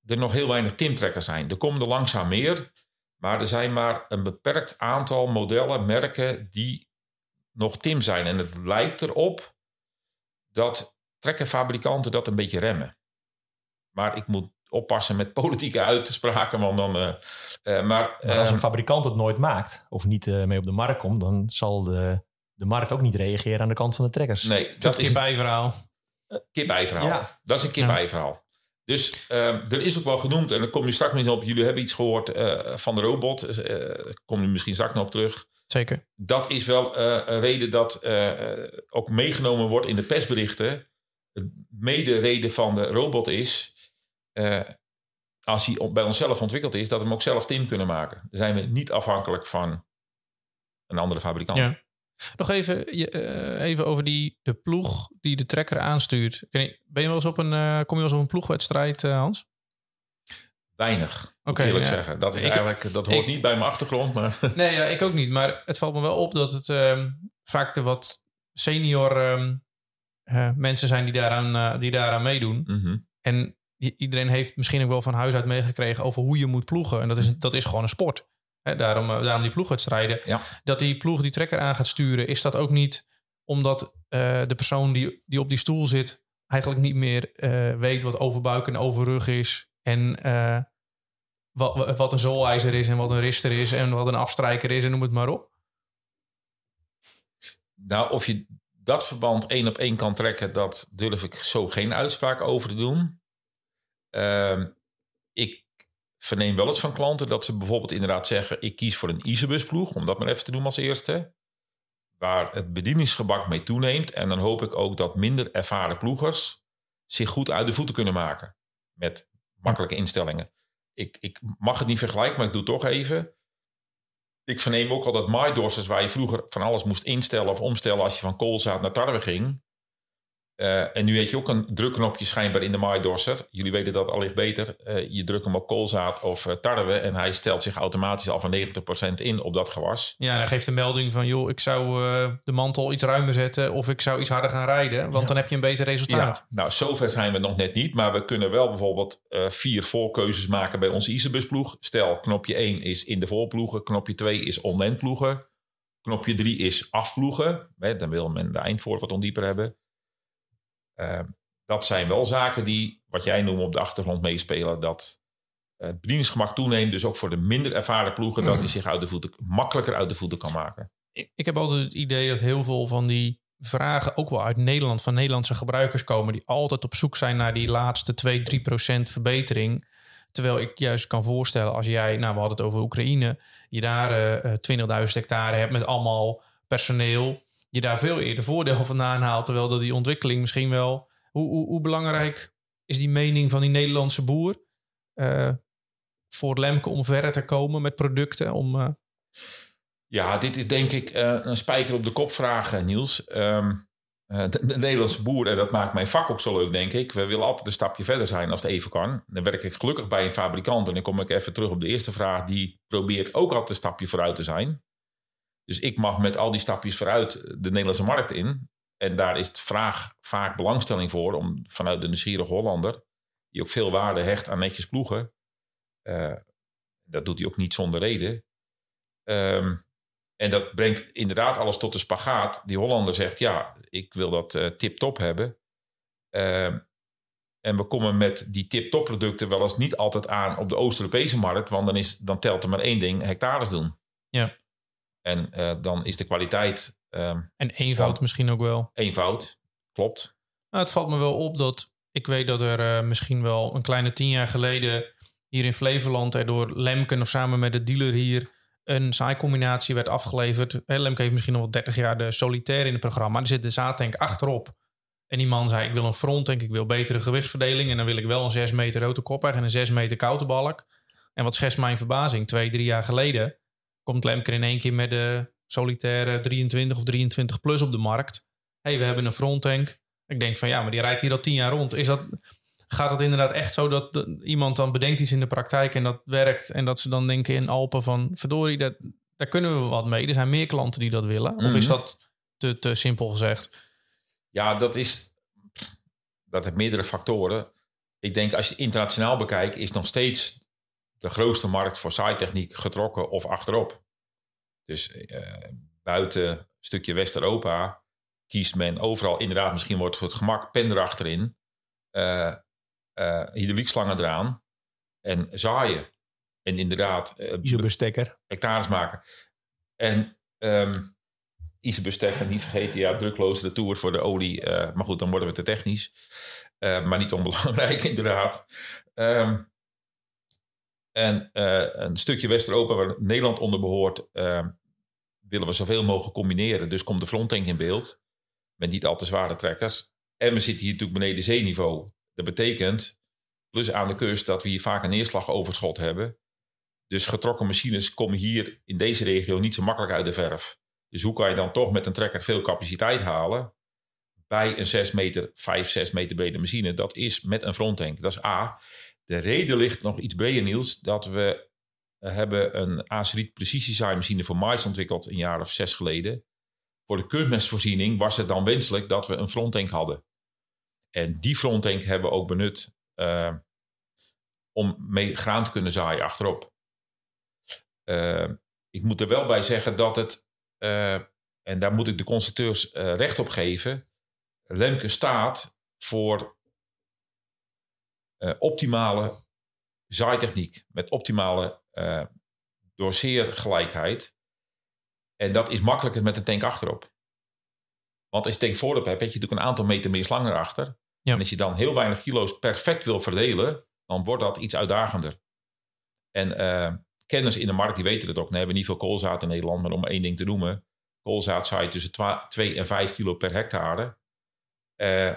er nog heel weinig timtrekkers zijn. Er komen er langzaam meer. Maar er zijn maar een beperkt aantal modellen, merken die nog TIM zijn. En het lijkt erop dat trekkerfabrikanten dat een beetje remmen. Maar ik moet oppassen met politieke (laughs) uitspraken. Want dan, uh, uh, maar, maar, als een ehm, fabrikant het nooit maakt of niet uh, mee op de markt komt, dan zal de, de markt ook niet reageren aan de kant van de trekkers. Nee, dat is een bijverhaal. Kip-ei-verhaal. Ja. Dat is een kip-ei-verhaal. Dus ehm, er is ook wel genoemd, en dan kom je straks niet op. Jullie hebben iets gehoord van de robot. Uh, kom je misschien straks nog op terug. Zeker. Dat is wel een reden dat ook meegenomen wordt in de persberichten mede reden van de robot is, als hij bij onszelf ontwikkeld is, dat we hem ook zelf tin kunnen maken. Dan zijn we niet afhankelijk van een andere fabrikant. Ja. Nog even, uh, even over die, de ploeg die de trekker aanstuurt. Ben je wel eens op een, uh, kom je wel eens op een ploegwedstrijd, Hans? Weinig, okay, eerlijk ja. zeggen. Dat, is ik, eigenlijk, dat hoort ik, niet bij mijn achtergrond. Maar. (laughs) Nee, ja, ik ook niet. Maar het valt me wel op dat het uh, vaak de wat senior um, uh, mensen zijn die daaraan, die daaraan meedoen. Mm -hmm. En iedereen heeft misschien ook wel van huis uit meegekregen over hoe je moet ploegen. En dat is, dat is gewoon een sport. Hè, daarom, uh, daarom die ploegwedstrijden. Ja. Dat die ploeg die trekker aan gaat sturen, is dat ook niet omdat de persoon die, die op die stoel zit eigenlijk niet meer weet wat overbuik en overrug is. En wat, wat een zoolijzer is en wat een rister is en wat een afstrijker is en noem het maar op. Nou, of je dat verband één op één kan trekken, dat durf ik zo geen uitspraak over te doen. Uh, ik verneem wel eens van klanten dat ze bijvoorbeeld inderdaad zeggen: ik kies voor een Isabus ploeg, om dat maar even te doen als eerste. Waar het bedieningsgebak mee toeneemt. En dan hoop ik ook dat minder ervaren ploegers zich goed uit de voeten kunnen maken. Met makkelijke instellingen. Ik, ik mag het niet vergelijken, maar ik doe het toch even ik verneem ook al dat MyDorsers, waar je vroeger van alles moest instellen of omstellen als je van koolzaad naar tarwe ging. Uh, en nu heb je ook een drukknopje schijnbaar in de MyDorser. Jullie weten dat allicht beter. Uh, je drukt hem op koolzaad of uh, tarwe en hij stelt zich automatisch al van 90% in op dat gewas. Ja, hij geeft een melding van joh, ik zou de mantel iets ruimer zetten of ik zou iets harder gaan rijden, want ja. dan heb je een beter resultaat. Ja, nou, zover zijn we nog net niet, maar we kunnen wel bijvoorbeeld vier voorkeuzes maken bij onze Isabus-ploeg. Stel, knopje 1 is in de voorploegen, knopje 2 is online ploegen, knopje 3 is afploegen. Hè, dan wil men de eindvoort wat ondieper hebben. Uh, dat zijn wel zaken die, wat jij noemt, op de achtergrond meespelen. Dat het bedieningsgemak toeneemt. Dus ook voor de minder ervaren ploegen, dat hij zich makkelijker uit de voeten kan maken. Ik, ik heb altijd het idee dat heel veel van die vragen ook wel uit Nederland, van Nederlandse gebruikers komen, die altijd op zoek zijn naar die laatste 2, 3 procent verbetering. Terwijl ik juist kan voorstellen, als jij, nou we hadden het over Oekraïne, je daar uh, 20.000 hectare hebt met allemaal personeel je daar veel eerder voordeel vandaan haalt. Terwijl dat die ontwikkeling misschien wel. Hoe, hoe, hoe belangrijk is die mening van die Nederlandse boer uh, voor Lemke om verder te komen met producten? Om, uh... Ja, dit is denk ik uh, een spijker op de kop vragen, Niels. Um, de, de, Nederlandse boer, en dat maakt mijn vak ook zo leuk, denk ik. We willen altijd een stapje verder zijn als het even kan. Dan werk ik gelukkig bij een fabrikant. En dan kom ik even terug op de eerste vraag. Die probeert ook altijd een stapje vooruit te zijn. Dus ik mag met al die stapjes vooruit de Nederlandse markt in. En daar is vraag vaak belangstelling voor om vanuit de nieuwsgierige Hollander, die ook veel waarde hecht aan netjes ploegen. Uh, dat doet hij ook niet zonder reden. Um, en dat brengt inderdaad alles tot de spagaat. Die Hollander zegt, ja, ik wil dat uh, tip-top hebben. Uh, en we komen met die tip-top producten wel eens niet altijd aan op de Oost-Europese markt. Want dan, is, dan telt er maar één ding, hectares doen. Ja. En uh, dan is de kwaliteit. Um, en eenvoud van, misschien ook wel. Eenvoud, klopt. Nou, het valt me wel op dat ik weet dat er uh, misschien wel een kleine tien jaar geleden hier in Flevoland er door Lemken of samen met de dealer hier een zaaicombinatie werd afgeleverd. He, Lemke heeft misschien nog wel 30 jaar de solitaire in het programma. Er zit de zaadtank achterop. En die man zei, ik wil een fronttank, ik wil betere gewichtsverdeling. En dan wil ik wel een 6 meter rote koppig en een 6 meter koutebalk. En wat schetst mijn verbazing, twee, drie jaar geleden komt Lemker in één keer met de solitaire 23 of 23 plus op de markt. hey, we hebben een fronttank. Ik denk van ja, maar die rijdt hier al tien jaar rond. Is dat, gaat het inderdaad echt zo dat de, iemand dan bedenkt iets in de praktijk en dat werkt en dat ze dan denken in Alpen van verdorie, dat, daar kunnen we wat mee. Er zijn meer klanten die dat willen. Mm -hmm. Of is dat te, te simpel gezegd? Ja, dat is dat heeft meerdere factoren. Ik denk als je internationaal bekijkt, is nog steeds de grootste markt voor saaitechniek getrokken of achterop. Dus uh, buiten een stukje West-Europa kiest men overal inderdaad misschien wordt voor het gemak pen erachterin. Uh, uh, hydraulikslangen eraan en zaaien. En inderdaad... Uh, Isobestekker. Hectares maken. En um, Isobestekker, niet vergeten, ja, drukloos de toer voor de olie. Uh, maar goed, dan worden we te technisch. Maar niet onbelangrijk, (laughs) inderdaad. Um, en uh, een stukje West-Europa waar Nederland onder behoort, willen we zoveel mogelijk combineren. Dus komt de fronttank in beeld. Met niet al te zware trekkers. En we zitten hier natuurlijk beneden zeeniveau. Dat betekent, plus aan de kust, dat we hier vaak een neerslagoverschot hebben. Dus getrokken machines komen hier in deze regio niet zo makkelijk uit de verf. Dus hoe kan je dan toch met een trekker veel capaciteit halen bij een 6 meter, 5, 6 meter brede machine? Dat is met een fronttank. Dat is A. De reden ligt nog iets breder, Niels, dat we hebben een Aceriet precisiezaaimachine voor mais ontwikkeld een jaar of zes geleden. Voor de kunstmestvoorziening was het dan wenselijk dat we een fronttank hadden. En die fronttank hebben we ook benut uh, om mee graan te kunnen zaaien achterop. Uh, ik moet er wel bij zeggen dat het, en daar moet ik de constructeurs recht op geven, Lemke staat voor optimale zaaitechniek met optimale doorzeergelijkheid. En dat is makkelijker met een tank achterop. Want als je tank voorop hebt, heb je natuurlijk een aantal meter meer slang erachter. Ja. En als je dan heel weinig kilo's perfect wil verdelen, dan wordt dat iets uitdagender. En uh, kenners in de markt die weten het ook. We hebben niet veel koolzaad in Nederland, maar om één ding te noemen. Koolzaad zaait tussen 2 en 5 kilo per hectare. Uh,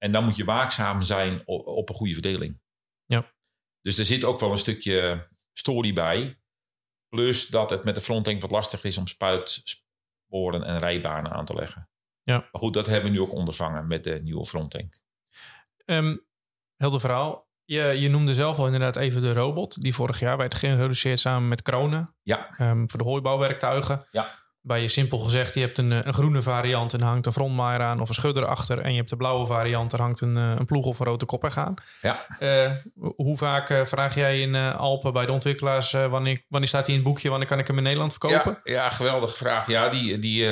en dan moet je waakzaam zijn op, op, een goede verdeling. Ja. Dus er zit ook wel een stukje story bij. Plus dat het met de fronttank wat lastiger is om spuitsporen en rijbanen aan te leggen. Ja. Maar goed, dat hebben we nu ook ondervangen met de nieuwe fronttank. Um, helder verhaal. Je, je noemde zelf al inderdaad even de robot. Die vorig jaar werd geïntroduceerd samen met Kronen. Ja. Um, voor de hooibouwwerktuigen. Ja. Bij je simpel gezegd, je hebt een, een groene variant en hangt een frontmaaier aan of een schudder achter. En je hebt de blauwe variant, er hangt een, een ploeg of een rode kopper aan. Ja. Uh, hoe vaak vraag jij in Alpen bij de ontwikkelaars, wanneer, wanneer staat hij in het boekje, wanneer kan ik hem in Nederland verkopen? Ja, ja geweldige vraag. Ja, die, die,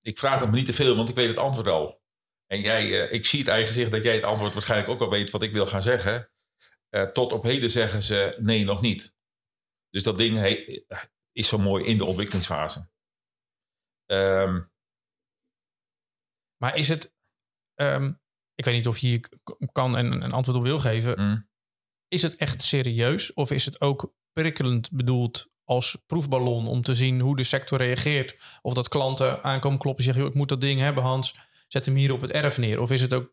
ik vraag me niet te veel, want ik weet het antwoord al. En jij, ik zie het eigen gezicht dat jij het antwoord waarschijnlijk ook al weet wat ik wil gaan zeggen. tot op heden zeggen ze nee, nog niet. Dus dat ding is zo mooi in de ontwikkelingsfase. Um, maar is het, um, ik weet niet of je hier kan en een antwoord op wil geven. Mm. Is het echt serieus of is het ook prikkelend bedoeld als proefballon om te zien hoe de sector reageert? Of dat klanten aankomen kloppen en zeggen: ik moet dat ding hebben, Hans, zet hem hier op het erf neer. Of is het ook,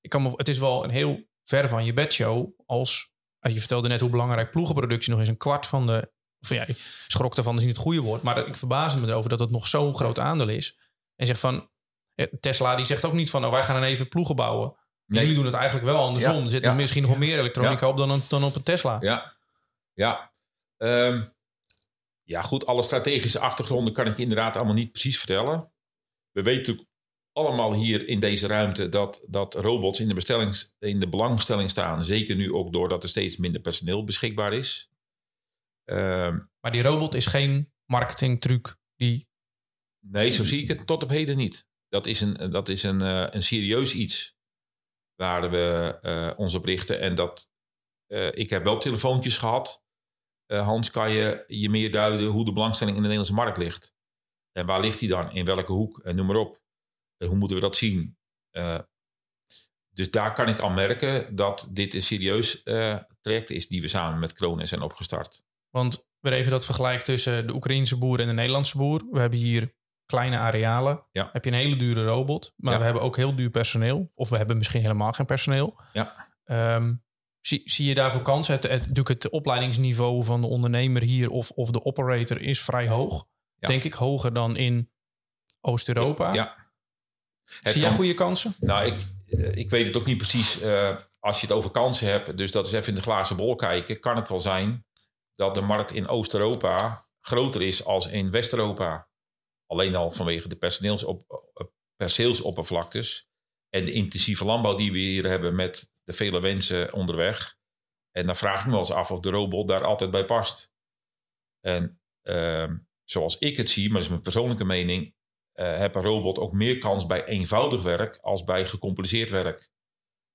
ik kan me, het is wel een heel ver van je bedshow als, als je vertelde net hoe belangrijk ploegenproductie nog is, een kwart van de of ja, ik schrok ervan, is niet het goede woord. Maar ik verbaas me erover dat het nog zo'n groot aandeel is. En zegt van, Tesla die zegt ook niet van, nou, wij gaan een even ploegen bouwen. Nee. Jullie doen het eigenlijk wel andersom. Ja, er zit ja, misschien nog meer elektronica op dan, dan op een Tesla. Ja, ja. Um, ja, goed. Alle strategische achtergronden kan ik inderdaad allemaal niet precies vertellen. We weten natuurlijk allemaal hier in deze ruimte dat, dat robots in de, bestellings, in de belangstelling staan. Zeker nu ook doordat er steeds minder personeel beschikbaar is. Uh, maar die robot is geen marketingtruc die... Nee, zo zie ik het tot op heden niet. Dat is een, dat is een, uh, een serieus iets waar we uh, ons op richten. En dat, uh, ik heb wel telefoontjes gehad. Hans, kan je je meer duiden hoe de belangstelling in de Nederlandse markt ligt? En waar ligt die dan? In welke hoek? En noem maar op. En hoe moeten we dat zien? dus daar kan ik al merken dat dit een serieus traject is die we samen met Kronen zijn opgestart. Want weer even dat vergelijk tussen de Oekraïnse boer en de Nederlandse boer. We hebben hier kleine arealen. Ja. Heb je een hele dure robot. Maar Ja. we hebben ook heel duur personeel. Of we hebben misschien helemaal geen personeel. Ja. Ehm, zie, zie je daarvoor kansen? Het, het, natuurlijk het opleidingsniveau van de ondernemer hier of, of de operator is vrij hoog. Ja. Denk ik hoger dan in Oost-Europa. Ja. Het Zie jij goede kansen? Nou, ik, eh, ik weet het ook niet precies. eh, als je het over kansen hebt, dus dat is even in de glazen bol kijken, kan het wel zijn dat de markt in Oost-Europa groter is als in West-Europa. Alleen al vanwege de personeelsop, eh, perceelsoppervlaktes en de intensieve landbouw die we hier hebben met de vele wensen onderweg. En dan vraag ik me wel eens af of de robot daar altijd bij past. En ehm, zoals ik het zie, maar dat is mijn persoonlijke mening, eh heb een robot ook meer kans bij eenvoudig werk als bij gecompliceerd werk.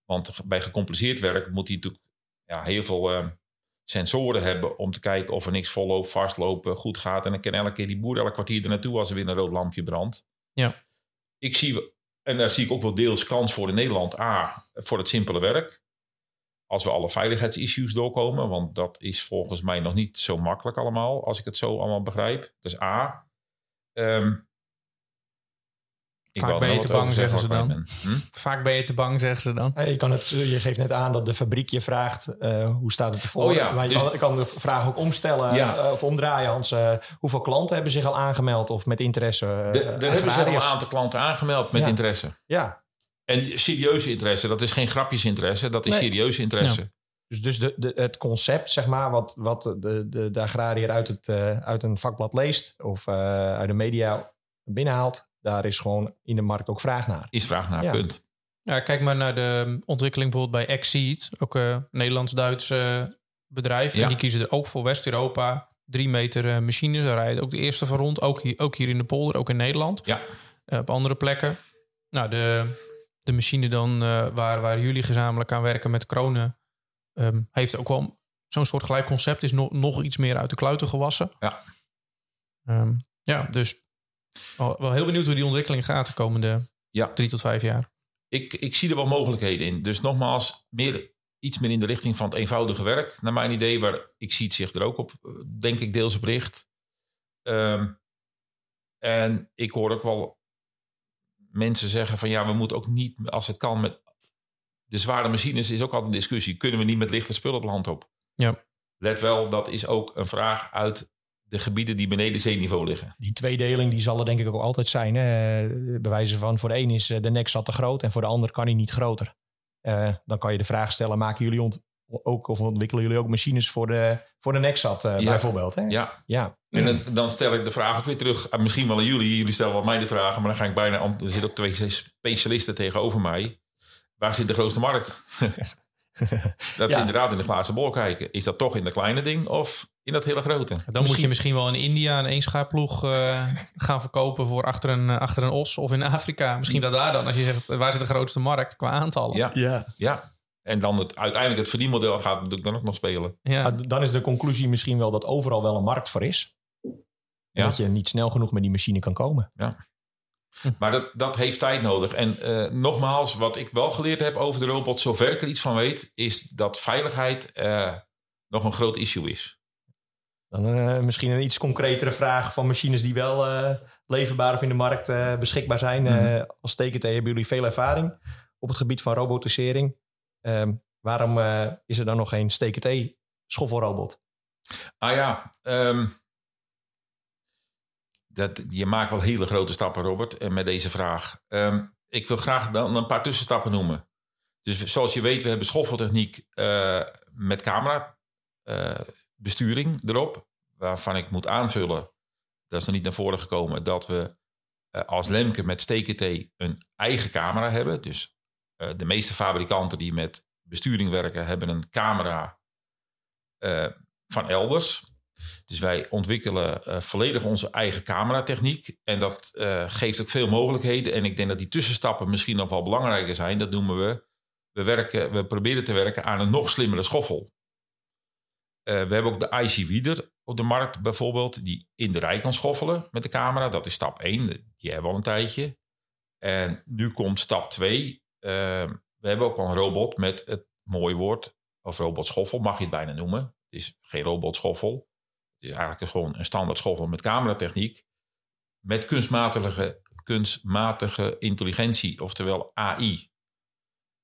Want bij gecompliceerd werk moet hij natuurlijk ja, heel veel eh, sensoren hebben om te kijken of er niks volloopt, vastlopen, goed gaat. En dan kan elke keer die boer elk kwartier er naartoe als er weer een rood lampje brandt. Ja. Ik zie, en daar zie ik ook wel deels kans voor in Nederland. A, voor het simpele werk. Als we alle veiligheidsissues doorkomen, want dat is volgens mij nog niet zo makkelijk allemaal, als ik het zo allemaal begrijp. Dus A. Ehm, ik Vaak wou ben je te bang, zeggen, ze. Hm? (laughs) Vaak ben je te bang, zeggen ze dan. Je, kan het, je geeft net aan dat de fabriek je vraagt eh, hoe staat het ervoor. Oh ja, maar je dus- kan, je kan de vraag ook omstellen Ja. eh, of omdraaien. Hans, eh, hoeveel klanten hebben zich al aangemeld of met interesse? De- Er hebben zich al een aantal klanten aangemeld met Ja. interesse. Ja, En serieuze interesse, dat is geen grapjesinteresse, dat is Nee. serieuze interesse. dus, dus de, de, het concept, zeg maar, wat, wat de, de, de agrariër uit, het, uit een vakblad leest of eh, uit de media binnenhaalt, daar is gewoon in de markt ook vraag naar. Is vraag naar, Ja. punt. Ja, kijk maar naar de ontwikkeling bijvoorbeeld bij Exceed. Ook een Nederlands-Duits eh, bedrijf. Ja. En die kiezen er ook voor West-Europa. Drie meter eh, machines. Daar rijden ook de eerste van rond. Ook hier, ook hier in de polder, ook in Nederland. Ja. Eh, op andere plekken. Nou, de, de machine dan eh, waar, waar jullie gezamenlijk aan werken met Kronen... ehm, heeft ook wel zo'n soort gelijk concept. Is nog nog iets meer uit de kluiten gewassen. Ja. Ehm, ja, dus wel, wel heel benieuwd hoe die ontwikkeling gaat de komende Ja. drie tot vijf jaar. Ik, ik zie er wel mogelijkheden in. Dus nogmaals, meer, iets meer in de richting van het eenvoudige werk. Naar mijn idee, waar ik zie het zich er ook op, eh, denk ik, deels op richt. Ehm, en ik hoor ook wel mensen zeggen van ja, we moeten ook niet, als het kan, met de zware machines is ook altijd een discussie. Kunnen we niet met lichte spullen het land op? Ja. Let wel, dat is ook een vraag uit de gebieden die beneden zeeniveau liggen. Die tweedeling die zal er denk ik ook altijd zijn. Hè? Bij wijze van voor de een is eh, de nek zat te groot en voor de ander kan hij niet groter. Eh, dan kan je de vraag stellen, maken jullie ont ook of ontwikkelen jullie ook machines voor de, voor de nekzat eh, Ja. bijvoorbeeld? Hè? Ja, ja. En dan, dan stel ik de vraag ook weer terug. Misschien wel aan jullie. Jullie stellen wel mij de vragen. Maar dan ga ik bijna... aan- Er zitten ook twee specialisten tegenover mij. Waar zit de grootste markt? (laughs) dat is Ja. inderdaad in de glazen bol kijken. Is dat toch in de kleine ding of in dat hele grote? Dan moet je misschien wel in India een eenschaapploeg eh (laughs) gaan verkopen voor achter een, eh, achter een os. Of in Afrika. Misschien dat daar dan, als je zegt, waar zit de grootste markt qua aantallen? Ja, ja. ja. En dan het, uiteindelijk het verdienmodel gaat natuurlijk dan ook nog spelen. Ja. Maar dan is de conclusie misschien wel dat overal wel een markt voor is. Ja. Dat je niet snel genoeg met die machine kan komen. Maar dat, dat heeft tijd nodig. En eh, nogmaals, wat ik wel geleerd heb over de robot, zover ik er iets van weet, is dat veiligheid eh, nog een groot issue is. Dan eh, misschien een iets concretere vraag van machines die wel eh, leverbaar of in de markt eh, beschikbaar zijn. Eh, als TKT hebben jullie veel ervaring op het gebied van robotisering. Ehm, waarom is er dan nog geen TKT schoffelrobot? Ah ja, ehm, dat, je maakt wel hele grote stappen, Robert, met deze vraag. Ehm, ik wil graag dan een paar tussenstappen noemen. Dus zoals je weet, we hebben schoffeltechniek met camera besturing erop. Waarvan ik moet aanvullen, dat is nog niet naar voren gekomen, dat we eh, als Lemke met STKT een eigen camera hebben. Dus eh, de meeste fabrikanten die met besturing werken, hebben een camera eh, van elders. Dus wij ontwikkelen volledig onze eigen cameratechniek. En dat geeft ook veel mogelijkheden. En ik denk dat die tussenstappen misschien nog wel belangrijker zijn. Dat noemen we, we, werken, we proberen te werken aan een nog slimmere schoffel. Eh, we hebben ook de IC op de markt bijvoorbeeld, die in de rij kan schoffelen met de camera. Dat is stap 1, die hebben we al een tijdje. En nu komt stap 2. we hebben ook al een robot met het mooie woord, of robotschoffel mag je het bijna noemen. Het is geen robotschoffel. Het is eigenlijk gewoon een standaard schoffel met cameratechniek. Met kunstmatige, kunstmatige intelligentie, oftewel AI.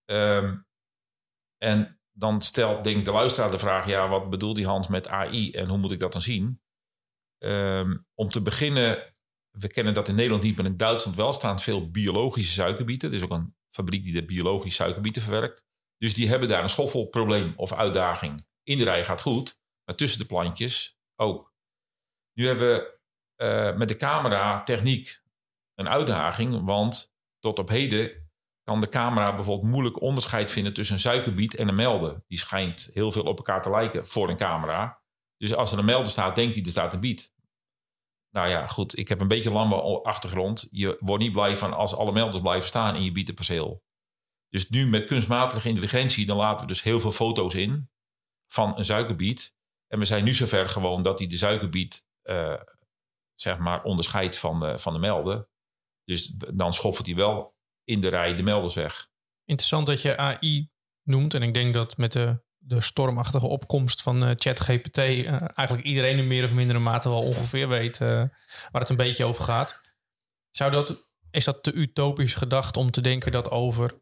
Ehm, en dan stelt denk de luisteraar de vraag... ja, wat bedoelt die Hans met AI en hoe moet ik dat dan zien? Ehm, om te beginnen, we kennen dat in Nederland niet... maar in Duitsland wel staan veel biologische suikerbieten. Er is ook een fabriek die de biologische suikerbieten verwerkt. Dus die hebben daar een schoffelprobleem of uitdaging. In de rij gaat goed, maar tussen de plantjes ook. Nu hebben we uh, met de camera techniek een uitdaging, want tot op heden kan de camera bijvoorbeeld moeilijk onderscheid vinden tussen een suikerbiet en een melder. Die schijnt heel veel op elkaar te lijken voor een camera. Dus als er een melder staat, denkt hij er staat een biet. Nou ja, goed, ik heb een beetje landbouwachtergrond. Je wordt niet blij van als alle melders blijven staan in je bietenperceel. Dus nu met kunstmatige intelligentie, dan laten we dus heel veel foto's in van een suikerbiet. En we zijn nu zover gewoon dat hij de suikerbiet, uh, zeg maar, onderscheidt van de, van de melden. Dus dan schoffelt hij wel in de rij de melders weg. Interessant dat je AI noemt. En ik denk dat met de, de stormachtige opkomst van uh, ChatGPT uh, eigenlijk iedereen in meer of mindere mate wel ongeveer weet waar het een beetje over gaat. Zou dat, is dat te utopisch gedacht om te denken dat over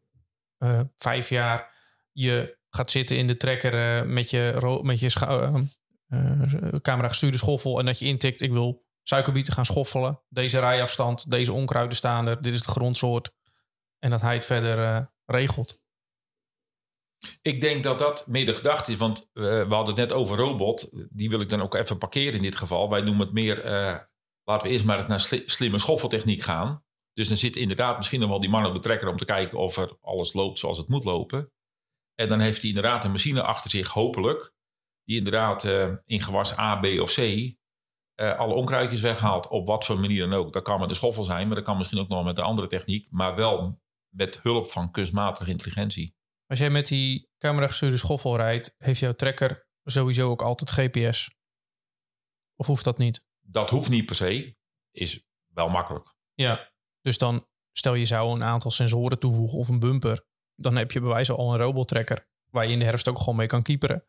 vijf jaar je gaat zitten in de trekker met je, met je camera gestuurde schoffel en dat je intikt ik wil suikerbieten gaan schoffelen. Deze rijafstand, deze onkruiden staan er, dit is de grondsoort. En dat hij het verder uh, regelt. Ik denk dat dat meer de gedachte is, want uh, we hadden het net over robot. Die wil ik dan ook even parkeren in dit geval. Wij noemen het meer, uh, laten we eerst maar naar sli slimme schoffeltechniek gaan. Dus dan zit inderdaad misschien nog wel die man op de trekker om te kijken of er alles loopt zoals het moet lopen. En dan heeft hij inderdaad een machine achter zich, hopelijk, die inderdaad in gewas A, B of C alle onkruidjes weghaalt. Op wat voor manier dan ook. Dat kan met een schoffel zijn, maar dat kan misschien ook nog met een andere techniek. Maar wel met hulp van kunstmatige intelligentie. Als jij met die camera gestuurde schoffel rijdt, heeft jouw trekker sowieso ook altijd GPS? Of hoeft dat niet? Dat hoeft niet per se. Is wel makkelijk. Ja, dus dan stel je zou een aantal sensoren toevoegen of een bumper. Dan heb je bij wijze al een robottrekker waar je in de herfst ook gewoon mee kan kieperen.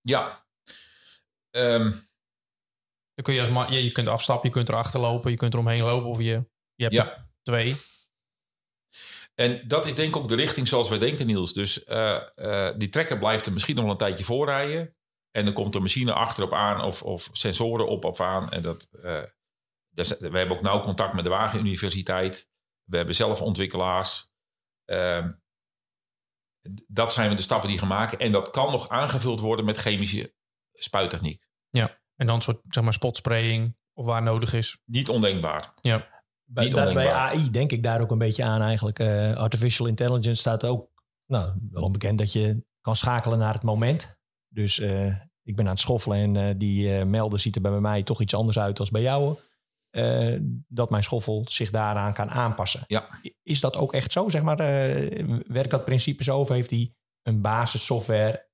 Ja. Um, dan kun je als man, je, je kunt afstappen, je kunt erachter lopen, je kunt eromheen lopen of je, je hebt Ja. er twee. En dat is denk ik ook de richting zoals wij denken, Niels. Dus eh, eh, die trekker blijft er misschien nog wel een tijdje voorrijden. En dan komt de machine achterop aan of, of sensoren op of aan. En dat, dus we hebben ook nauw contact met de Wageningen-universiteit. We hebben zelf ontwikkelaars. Ehm, dat zijn de stappen die gaan maken. En dat kan nog aangevuld worden met chemische spuittechniek. Ja. En dan soort zeg maar spotspraying of waar nodig is. Niet ondenkbaar. Ja. Bij, daar- bij. AI denk ik daar ook een beetje aan eigenlijk. Eh, artificial intelligence staat ook nou, wel onbekend dat je kan schakelen naar het moment. Dus eh, ik ben aan het schoffelen en eh, die melden ziet er bij mij toch iets anders uit dan bij jou. Dat mijn schoffel zich daaraan kan aanpassen. Ja. Is dat ook echt zo? Zeg maar, werkt dat principe zo? Of heeft hij een basissoftware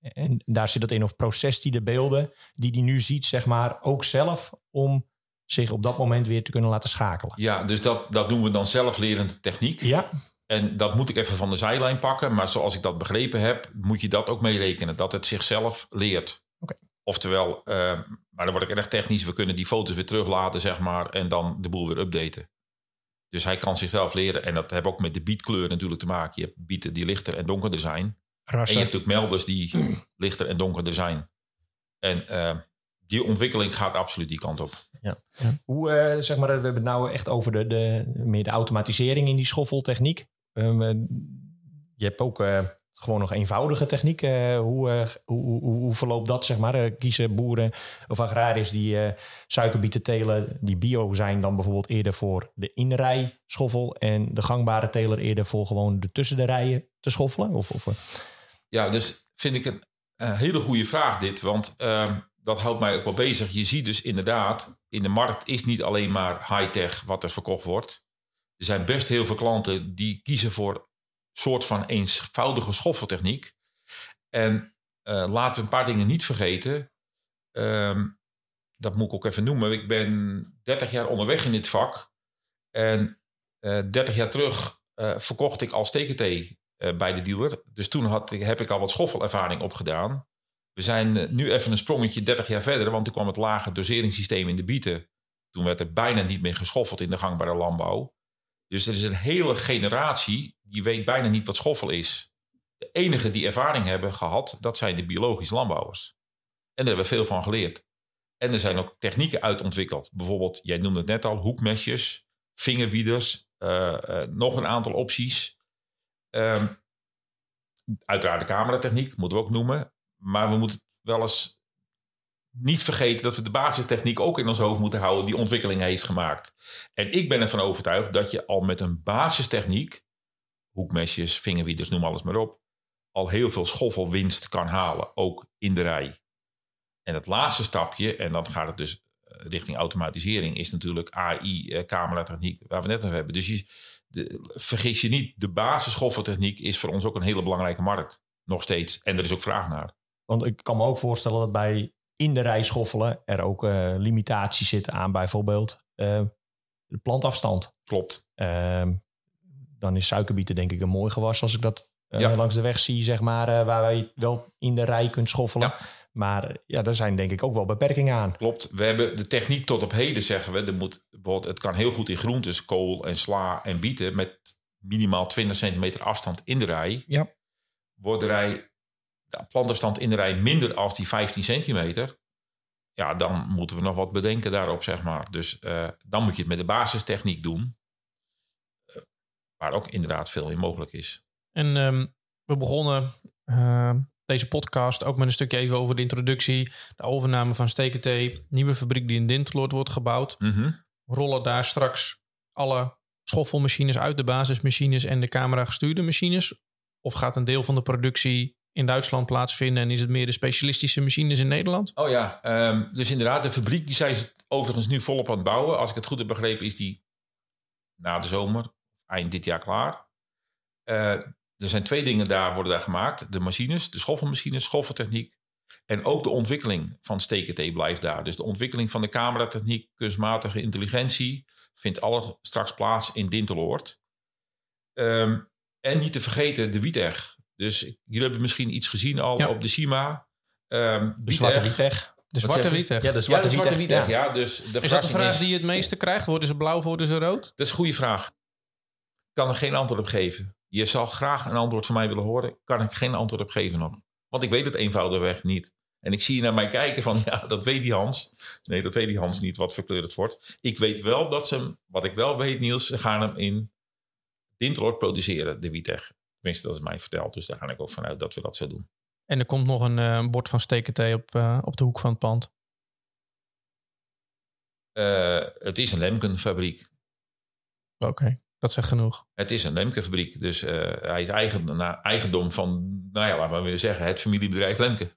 en daar zit dat in? Of processt hij de beelden die hij nu ziet, zeg maar, ook zelf om zich op dat moment weer te kunnen laten schakelen? Ja, dus dat, dat doen we dan zelflerende techniek. Ja, En dat moet ik even van de zijlijn pakken. Maar zoals ik dat begrepen heb, moet je dat ook meerekenen. Dat het zichzelf leert. Oké. Oftewel, eh, maar dan word ik erg technisch. We kunnen die foto's weer teruglaten, zeg maar. En dan de boel weer updaten. Dus hij kan zichzelf leren. En dat heeft ook met de bietkleur natuurlijk te maken. Je hebt bieten die lichter en donkerder zijn. En je hebt ook melders die lichter en donkerder zijn. En eh, die ontwikkeling gaat absoluut die kant op. Hoe, eh, zeg maar, we hebben het nou echt over de, de, meer de automatisering in die schoffeltechniek. Ehm, eh, je hebt ook eh, gewoon nog eenvoudige techniek. Eh, hoe, eh, hoe, hoe, hoe verloopt dat, zeg maar? Eh, kiezen boeren of agrariërs die eh, suikerbieten telen, die bio zijn, dan bijvoorbeeld eerder voor de inrij schoffel en de gangbare teler eerder voor gewoon de tussen de rijen te schoffelen? Of, of, Ja, dus vind ik een hele goede vraag dit. Want ehm, dat houdt mij ook wel bezig. Je ziet dus inderdaad, in de markt is niet alleen maar high-tech wat er verkocht wordt. Er zijn best heel veel klanten die kiezen voor een soort van eenvoudige schoffeltechniek. En eh, laten we een paar dingen niet vergeten. Ehm, dat moet ik ook even noemen. Ik ben 30 jaar onderweg in dit vak. En eh 30 jaar terug eh, verkocht ik als TKT eh, bij de dealer. Dus toen had, heb ik al wat schoffelervaring opgedaan. We zijn eh, nu even een sprongetje 30 jaar verder, want toen kwam het lage doseringssysteem in de bieten. Toen werd er bijna niet meer geschoffeld in de gangbare landbouw. Dus er is een hele generatie die weet bijna niet wat schoffel is. De enige die ervaring hebben gehad, dat zijn de biologische landbouwers. En daar hebben we veel van geleerd. En er zijn ook technieken uitontwikkeld. Bijvoorbeeld, jij noemde het net al, hoekmesjes, vingerwieders, eh, eh, nog een aantal opties. Ehm, uiteraard de cameratechniek, moeten we ook noemen. Maar we moeten wel eens niet vergeten dat we de basistechniek ook in ons hoofd moeten houden, die ontwikkeling heeft gemaakt. En ik ben ervan overtuigd dat je al met een basistechniek, hoekmesjes, vingerwieders, noem alles maar op, al heel veel schoffelwinst kan halen, ook in de rij. En het laatste stapje, en dan gaat het dus eh, richting automatisering is natuurlijk AI, uh, cameratechniek, waar we net over hebben. Dus je, vergis je niet, de basisschoffeltechniek is voor ons ook een hele belangrijke markt. Nog steeds. En er is ook vraag naar. Want ik kan me ook voorstellen dat bij in de rij schoffelen er ook uh, limitaties zitten aan bijvoorbeeld uh, de plantafstand. Klopt. Uh, dan is suikerbieten denk ik een mooi gewas als ik dat ja. langs de weg zie, zeg maar, waar je wel in de rij kunt schoffelen. Ja. Maar ja, daar zijn denk ik ook wel beperkingen aan. Klopt. We hebben de techniek tot op heden, zeggen we. Er moet, het kan heel goed in groentes, kool en sla en bieten... met minimaal 20 centimeter afstand in de rij. Ja. Wordt de rij, de plantafstand in de rij minder als die 15 centimeter... ja, dan moeten we nog wat bedenken daarop, zeg maar. Dus uh, dan moet je het met de basistechniek doen. Uh, waar ook inderdaad veel in mogelijk is. En um, we begonnen... Uh deze podcast ook met een stukje even over de introductie, de overname van Stekentee, nieuwe fabriek die in Dinteloord wordt gebouwd. Mm Rollen daar straks alle schoffelmachines uit, de basismachines en de camera gestuurde machines? Of gaat een deel van de productie in Duitsland plaatsvinden en is het meer de specialistische machines in Nederland? Oh ja, um, dus inderdaad, de fabriek die zijn ze overigens nu volop aan het bouwen. Als ik het goed heb begrepen, is die na de zomer, eind dit jaar klaar. Uh, er zijn twee dingen daar worden daar gemaakt. De machines, de schoffelmachines, schoffeltechniek. En ook de ontwikkeling van STKT blijft daar. Dus de ontwikkeling van de cameratechniek, kunstmatige intelligentie... vindt alle straks plaats in Dinteloord. Um, en niet te vergeten de Wieteg. Dus jullie hebben misschien iets gezien al op de CIMA. Um, de zwarte Wieteg. De zwarte Wieteg. Ja, de zwarte, ja, Wieteg. Ja. ja. dus de is dat de vraag die je het meeste krijgt? Worden ze blauw, worden ze rood? Dat is een goede vraag. Ik kan er geen antwoord op geven. Je zal graag een antwoord van mij willen horen. Kan ik geen antwoord op geven nog. Want ik weet het eenvoudigweg niet. En ik zie je naar mij kijken van, (laughs) ja, dat weet die Hans. Nee, dat weet die Hans niet, wat verkleurd het wordt. Ik weet wel dat ze hem, wat ik wel weet Niels, ze gaan hem in Dinteloord produceren, de Wieteg. Tenminste, dat is mij verteld. Dus daar ga ik ook vanuit dat we dat zo doen. En er komt nog een uh, bord van stekentee op, uh, op de hoek van het pand. Uh, het is een Lemkenfabriek. Oké. Okay. Dat zegt genoeg. Het is een Lemke-fabriek, dus hij is eigen, eigendom van, nou ja, laten we weer zeggen, het familiebedrijf Lemke.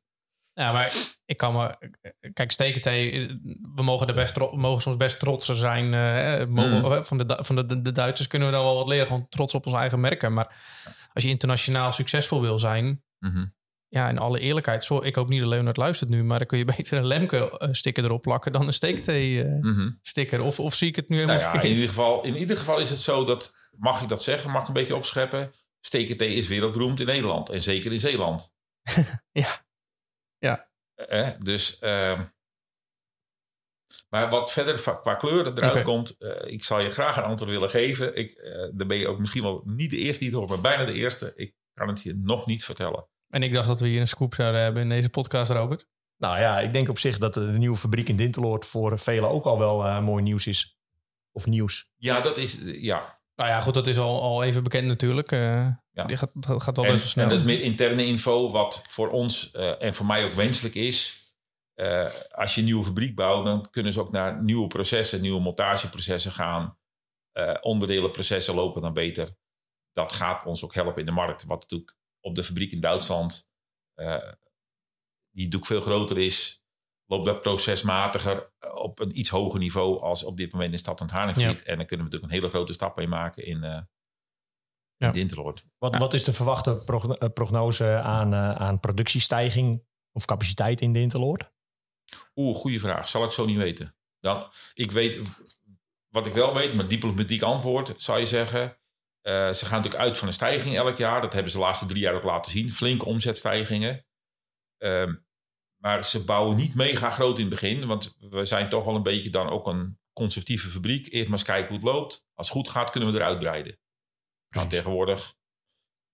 Ja, maar ik kan me. Kijk, stekentee, we mogen, er best, mogen soms best trotser zijn. Mogen, mm. Van, de, van de, de, Duitsers kunnen we dan wel wat leren, gewoon trots op onze eigen merken. Maar als je internationaal succesvol wil zijn, mm -hmm. ja, in alle eerlijkheid, zo, ik hoop niet dat Leonard luistert nu, maar dan kun je (laughs) beter een Lemke-sticker erop plakken dan een Stekentee-sticker. Uh, mm -hmm. of, of zie ik het nu helemaal nou ja, in ieder, geval, in ieder geval is het zo dat, mag ik dat zeggen, mag ik een beetje opscheppen, Stekentee is wereldberoemd in Nederland en zeker in Zeeland. (laughs) ja. Ja. Eh, dus, uh, maar wat verder qua kleur eruit okay. komt, uh, ik zal je graag een antwoord willen geven. Ik, uh, dan ben je ook misschien wel niet de eerste die het hoort, maar bijna de eerste. Ik kan het je nog niet vertellen. En ik dacht dat we hier een scoop zouden hebben in deze podcast, Robert. Nou ja, ik denk op zich dat de nieuwe fabriek in Dinteloord voor velen ook al wel mooi nieuws is. Of nieuws. Ja, dat is, ja. Nou ja, goed, dat is al, al even bekend natuurlijk. Uh, ja. Die gaat, gaat wel en, best wel snel. En dat is meer interne info, wat voor ons uh, en voor mij ook wenselijk is. Uh, als je een nieuwe fabriek bouwt, dan kunnen ze ook naar nieuwe processen, nieuwe montageprocessen gaan. onderdelenprocessen lopen dan beter. Dat gaat ons ook helpen in de markt. Wat natuurlijk op de fabriek in Duitsland, die doek veel groter is, loopt dat procesmatiger eh, op een iets hoger niveau als op dit moment in Stad en Haringvliet. Ja. En dan kunnen we natuurlijk een hele grote stap mee maken in, uh, ja. Wat, wat is de verwachte eh, prognose aan, uh, aan productiestijging of capaciteit in Dinteloord? Oeh, goede vraag. Zal ik zo niet weten. Dan, ik weet, wat ik wel weet, maar diplomatiek antwoord zou je zeggen. Uh, ze gaan natuurlijk uit van een stijging elk jaar. Dat hebben ze de laatste drie jaar ook laten zien. Flinke omzetstijgingen. Uh, maar ze bouwen niet mega groot in het begin. Want we zijn toch wel een beetje dan ook een conservatieve fabriek. Eerst maar eens kijken hoe het loopt. Als het goed gaat, kunnen we eruit breiden. Gaan tegenwoordig.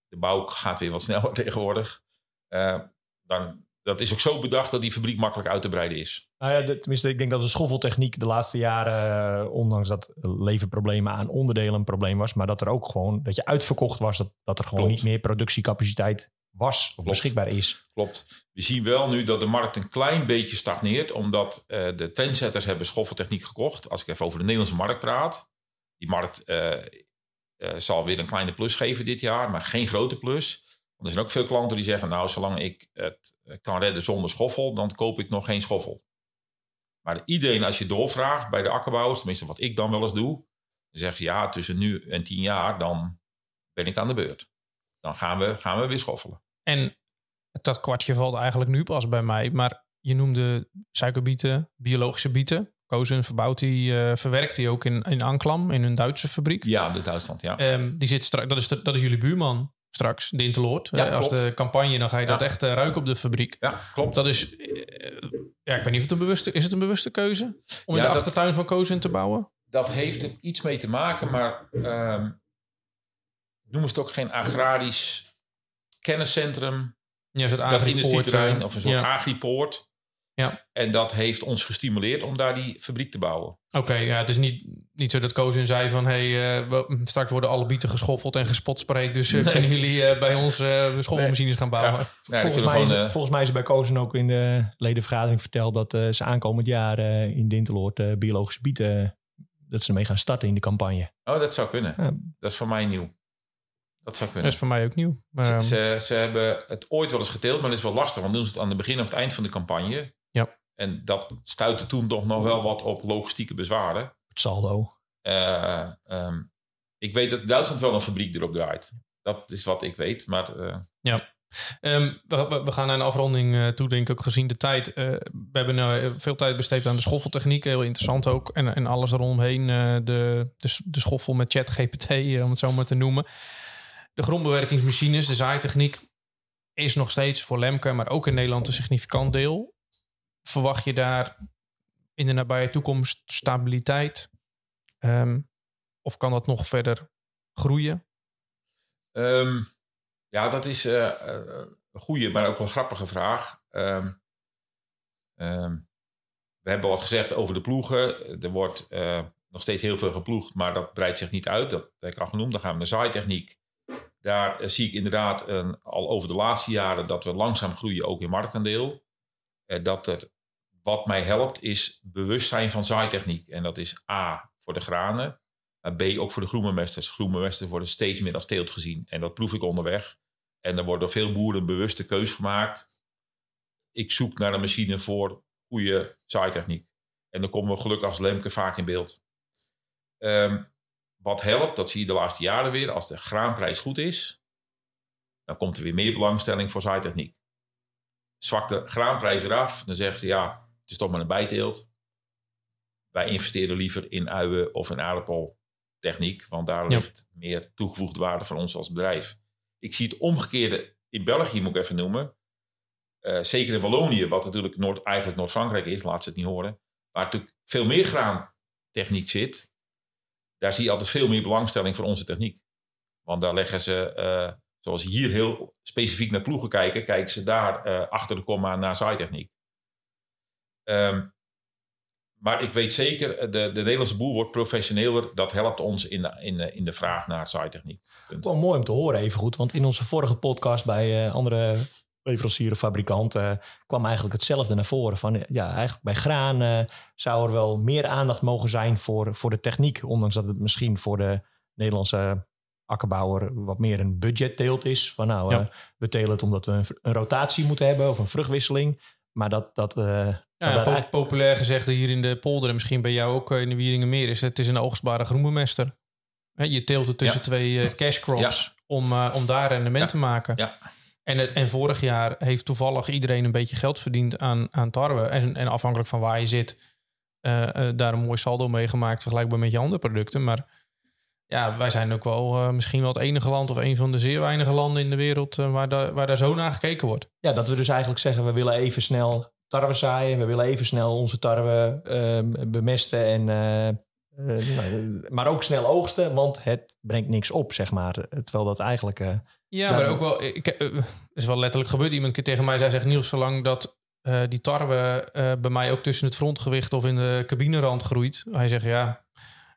De bouw gaat weer wat sneller (laughs) tegenwoordig. Uh, dan, dat is ook zo bedacht dat die fabriek makkelijk uit te breiden is. Nou ja, de, tenminste, ik denk dat de schoffeltechniek de laatste jaren, uh, ondanks dat leverproblemen aan onderdelen een probleem was, maar dat er ook gewoon, dat je uitverkocht was, dat, dat er gewoon Klopt. niet meer productiecapaciteit was of beschikbaar is. Klopt. We zien wel nu dat de markt een klein beetje stagneert, omdat uh, de trendsetters hebben schoffeltechniek gekocht. Als ik even over de Nederlandse markt praat. Die markt uh, zal weer een kleine plus geven dit jaar, maar geen grote plus. Want er zijn ook veel klanten die zeggen, nou, zolang ik het kan redden zonder schoffel, dan koop ik nog geen schoffel. Maar iedereen, als je doorvraagt bij de akkerbouwers, tenminste wat ik dan wel eens doe, dan zeggen ze ja, tussen nu en tien jaar, dan ben ik aan de beurt. Dan gaan we, gaan we weer schoffelen. En dat kwartje valt eigenlijk nu pas bij mij. Maar je noemde suikerbieten, biologische bieten. Kozen verbouwt die, eh, verwerkt die ook in, in Anklam, in een Duitse fabriek. Ja, de Duitsland, ja. Ehm, die zit straks, dat, is de- dat is jullie buurman straks, de Interloord. Ja, Eh, als de campagne, dan ga je dat echt eh, ruiken op de fabriek. Ja, klopt. Dat is, eh, ja, ik weet niet of het een bewuste, is het een bewuste keuze? Om in de achtertuin van Kozen te bouwen? dat heeft er iets mee te maken, maar ehm noemen ze het ook geen agrarisch kenniscentrum, Ja, is het dat agripoort, industrieterrein eh, of een soort agripoort. Ja. En dat heeft ons gestimuleerd om daar die fabriek te bouwen. Oké, ja, het is niet, niet zo dat Kozen zei van... hey, we- straks worden alle bieten geschoffeld en gespotspreid... dus eh, kunnen jullie eh, bij ons schoffelmachines gaan bouwen? Ja, volgens, mij is, volgens mij is er bij Kozen ook in de ledenvergadering verteld dat eh, ze aankomend jaar eh, in Dinteloord eh, biologische bieten, dat ze ermee gaan starten in de campagne. oh, dat zou kunnen. Ja. Dat is voor mij nieuw. Dat zou Dat kunnen. is voor mij ook nieuw. Maar, Ze, ehm, ze, ze hebben het ooit wel eens geteeld, maar dat is wel lastig. Want doen ze het aan het begin of het eind van de campagne. Ja. En dat stuitte toen toch nog wel wat op logistieke bezwaren. Het saldo. Ehm, ik weet dat Duitsland wel een fabriek erop draait. Dat is wat ik weet. Maar eh, Ehm, we, we- we gaan naar een afronding eh, toe, denk ik, ook gezien de tijd. We hebben veel tijd besteed aan de schoffeltechniek, heel interessant ook. En, en alles eromheen, de, de, de schoffel met ChatGPT, om het zo maar te noemen. De grondbewerkingsmachines, de zaaitechniek, is nog steeds voor Lemke, maar ook in Nederland een significant deel. Verwacht je daar in de nabije toekomst stabiliteit? Ehm, of kan dat nog verder groeien? ehm, ja, dat is eh, eh, een goede, maar ook wel een grappige vraag. Ehm, we hebben wat gezegd over de ploegen. Er wordt eh, nog steeds heel veel geploegd, maar dat breidt zich niet uit. Dat heb ik al genoemd. Dan gaan we naar zaaitechniek. Daar zie ik inderdaad al over de laatste jaren dat we langzaam groeien, ook in marktaandeel. Dat er wat mij helpt is bewustzijn van zaaitechniek. En dat is A voor de granen, maar B ook voor de groenbemesters. Groenbemesters worden steeds meer als teelt gezien. En dat proef ik onderweg. En er wordt door veel boeren bewuste keus gemaakt. Ik zoek naar een machine voor goede zaaitechniek. En dan komen we gelukkig als Lemke vaak in beeld. Ehm, wat helpt, dat zie je de laatste jaren weer. Als de graanprijs goed is, dan komt er weer meer belangstelling voor zaaitechniek. Zwakt de graanprijs weer af, dan zeggen ze ja, het is toch maar een bijteelt. Wij investeren liever in uien of in aardappeltechniek, want daar Ja. ligt meer toegevoegde waarde voor ons als bedrijf. Ik zie het omgekeerde in België, moet ik even noemen. Eh, zeker in Wallonië, wat natuurlijk Noord, eigenlijk Noord-Frankrijk is, laat ze het niet horen. Waar natuurlijk veel meer graantechniek zit. Daar zie je altijd veel meer belangstelling voor onze techniek. Want daar leggen ze, eh, zoals hier heel specifiek naar ploegen kijken, kijken ze daar eh, achter de komma naar zaaitechniek. Ehm, maar ik weet zeker, eh, de, de Nederlandse boer wordt professioneler. Dat helpt ons in de, in de, in de vraag naar zaaitechniek. Wel mooi om te horen even goed, want in onze vorige podcast bij eh, andere leverancier of fabrikant eh, kwam eigenlijk hetzelfde naar voren. Van, ja, eigenlijk bij graan eh, zou er wel meer aandacht mogen zijn voor, voor de techniek. Ondanks dat het misschien voor de Nederlandse akkerbouwer wat meer een budgetteelt is. Van nou, Ja. eh, we telen het omdat we een, een rotatie moeten hebben of een vruchtwisseling. Maar dat, dat, eh, Ja, dat ja, po- populair gezegd hier in de polder en misschien bij jou ook eh, in de Wieringenmeer is het is een oogstbare groenbemester. Je teelt het tussen Ja. twee eh, (laughs) cash crops om, eh, om daar rendement te maken. Ja. En, het- en vorig jaar heeft toevallig iedereen een beetje geld verdiend aan, aan tarwe. En, en afhankelijk van waar je zit, daar een mooi saldo mee gemaakt vergelijkbaar met je andere producten. Maar ja, wij zijn ook wel misschien wel het enige land of een van de zeer weinige landen in de wereld waar, waar daar zo naar gekeken wordt. Ja, dat we dus eigenlijk zeggen, we willen even snel tarwe zaaien. We willen even snel onze tarwe ehm, bemesten. En, eh, eh, nou, maar ook snel oogsten, want het brengt niks op, zeg maar. Terwijl dat eigenlijk... eh, Ja, maar ook wel. Ik, eh, is wel letterlijk gebeurd. Iemand tegen mij zei: zegt Niels, zolang dat eh, die tarwe eh, bij mij ook tussen het frontgewicht of in de cabinerand groeit. Hij zegt ja,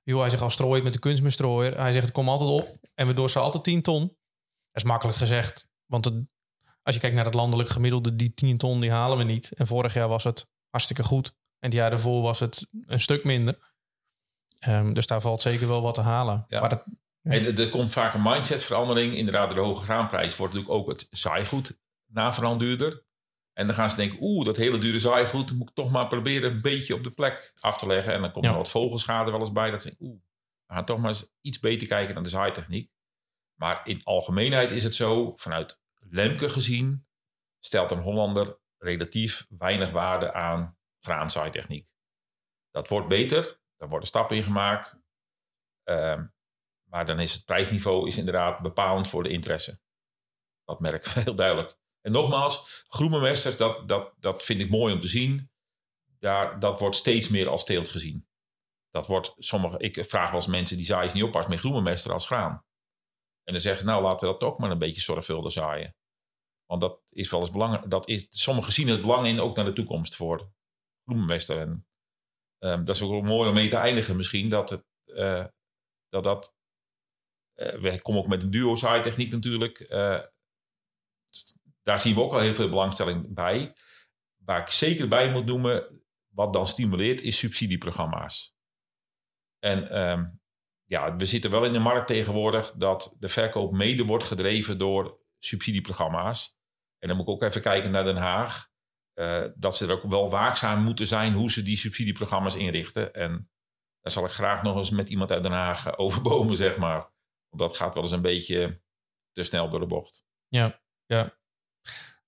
joh, hij zegt als strooien met de kunstmestrooier. Hij zegt het komt altijd op en we door ze altijd 10 ton. Dat is makkelijk gezegd, want het- als je kijkt naar het landelijk gemiddelde, die 10 ton die halen we niet. En vorig jaar was het hartstikke goed en het jaar daarvoor was het een stuk minder. Ehm, dus daar valt zeker wel wat te halen. Ja. Maar En er- er komt vaak een mindsetverandering. Inderdaad, de hoge graanprijs wordt natuurlijk ook het zaaigoed naverand duurder. En dan gaan ze denken, oeh, dat hele dure zaaigoed, moet ik toch maar proberen een beetje op de plek af te leggen. En dan komt Ja. er wat vogelschade wel eens bij. Dat ze denken, oeh, we gaan toch maar eens iets beter kijken naar de zaaitechniek. Maar in algemeenheid is het zo, vanuit Lemke gezien, stelt een Hollander relatief weinig waarde aan graanzaaitechniek. Dat wordt beter, daar worden stappen in gemaakt. Ehm, maar dan is het prijsniveau is inderdaad bepalend voor de interesse. Dat merk ik (laughs) heel duidelijk. En nogmaals, groenbemesters, dat, dat, dat vind ik mooi om te zien. Daar, dat wordt steeds meer als teelt gezien. Dat wordt sommige, ik vraag wel eens mensen die zaaien niet oppassen met groenbemester als graan. En dan zeggen ze, nou laten we dat ook maar een beetje zorgvuldig zaaien. Want dat is wel eens belangrijk. Dat is, sommigen zien het belang in ook naar de toekomst voor. En ehm, dat is ook mooi om mee te eindigen misschien. Dat het, eh, dat, dat eh, we komen ook met een duo zaaitechniek natuurlijk. Eh, daar zien we ook al heel veel belangstelling bij. Waar ik zeker bij moet noemen, wat dan stimuleert, is subsidieprogramma's. En ehm, ja, we zitten wel in een markt tegenwoordig dat de verkoop mede wordt gedreven door subsidieprogramma's. En dan moet ik ook even kijken naar Den Haag. eh, dat ze er ook wel waakzaam moeten zijn hoe ze die subsidieprogramma's inrichten. En daar zal ik graag nog eens met iemand uit Den Haag eh, (laughs) over bomen, zeg maar. Want dat gaat wel eens een beetje te snel door de bocht. Ja, ja.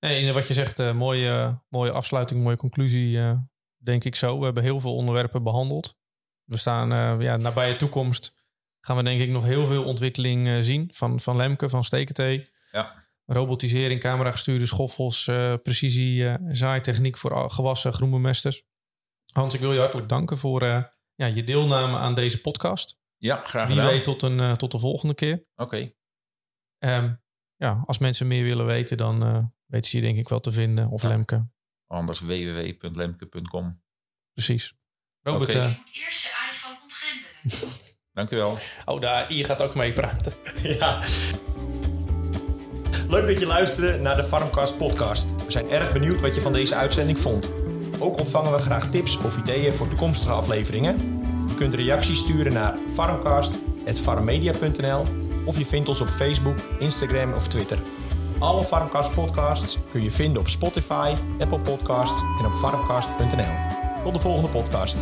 Nee, wat je zegt, eh, mooie, mooie afsluiting, mooie conclusie, denk ik zo. We hebben heel veel onderwerpen behandeld. We staan, ja, nabije toekomst gaan we denk ik nog heel veel ontwikkeling zien van, van Lemke, van Stekentee. Ja. Robotisering, cameragestuurde schoffels, eh, precisie, eh, zaaitechniek voor gewassen, groenbemesters. Hans, ik wil je hartelijk danken voor eh, ja, je deelname aan deze podcast. Ja, graag Wie gedaan. weet tot, een, tot de volgende keer. Oké, Ehm, ja, als mensen meer willen weten, dan eh, weten ze je denk ik wel te vinden. Of Ja. Lemke, anders www.lemke.com. precies. Robert, Oké. eh, moet eerst zijn iPhone ontgrendelen. (laughs) Dank u wel. oh daar, hier gaat ook mee praten. Ja. Leuk dat je luisterde naar de Farmcast podcast. We zijn erg benieuwd wat je van deze uitzending vond. Ook ontvangen we graag tips of ideeën voor toekomstige afleveringen. Je kunt reacties sturen naar farmcast.farmmedia.nl of je vindt ons op Facebook, Instagram of Twitter. Alle Farmcast podcasts kun je vinden op Spotify, Apple Podcasts en op farmcast.nl. Tot de volgende podcast.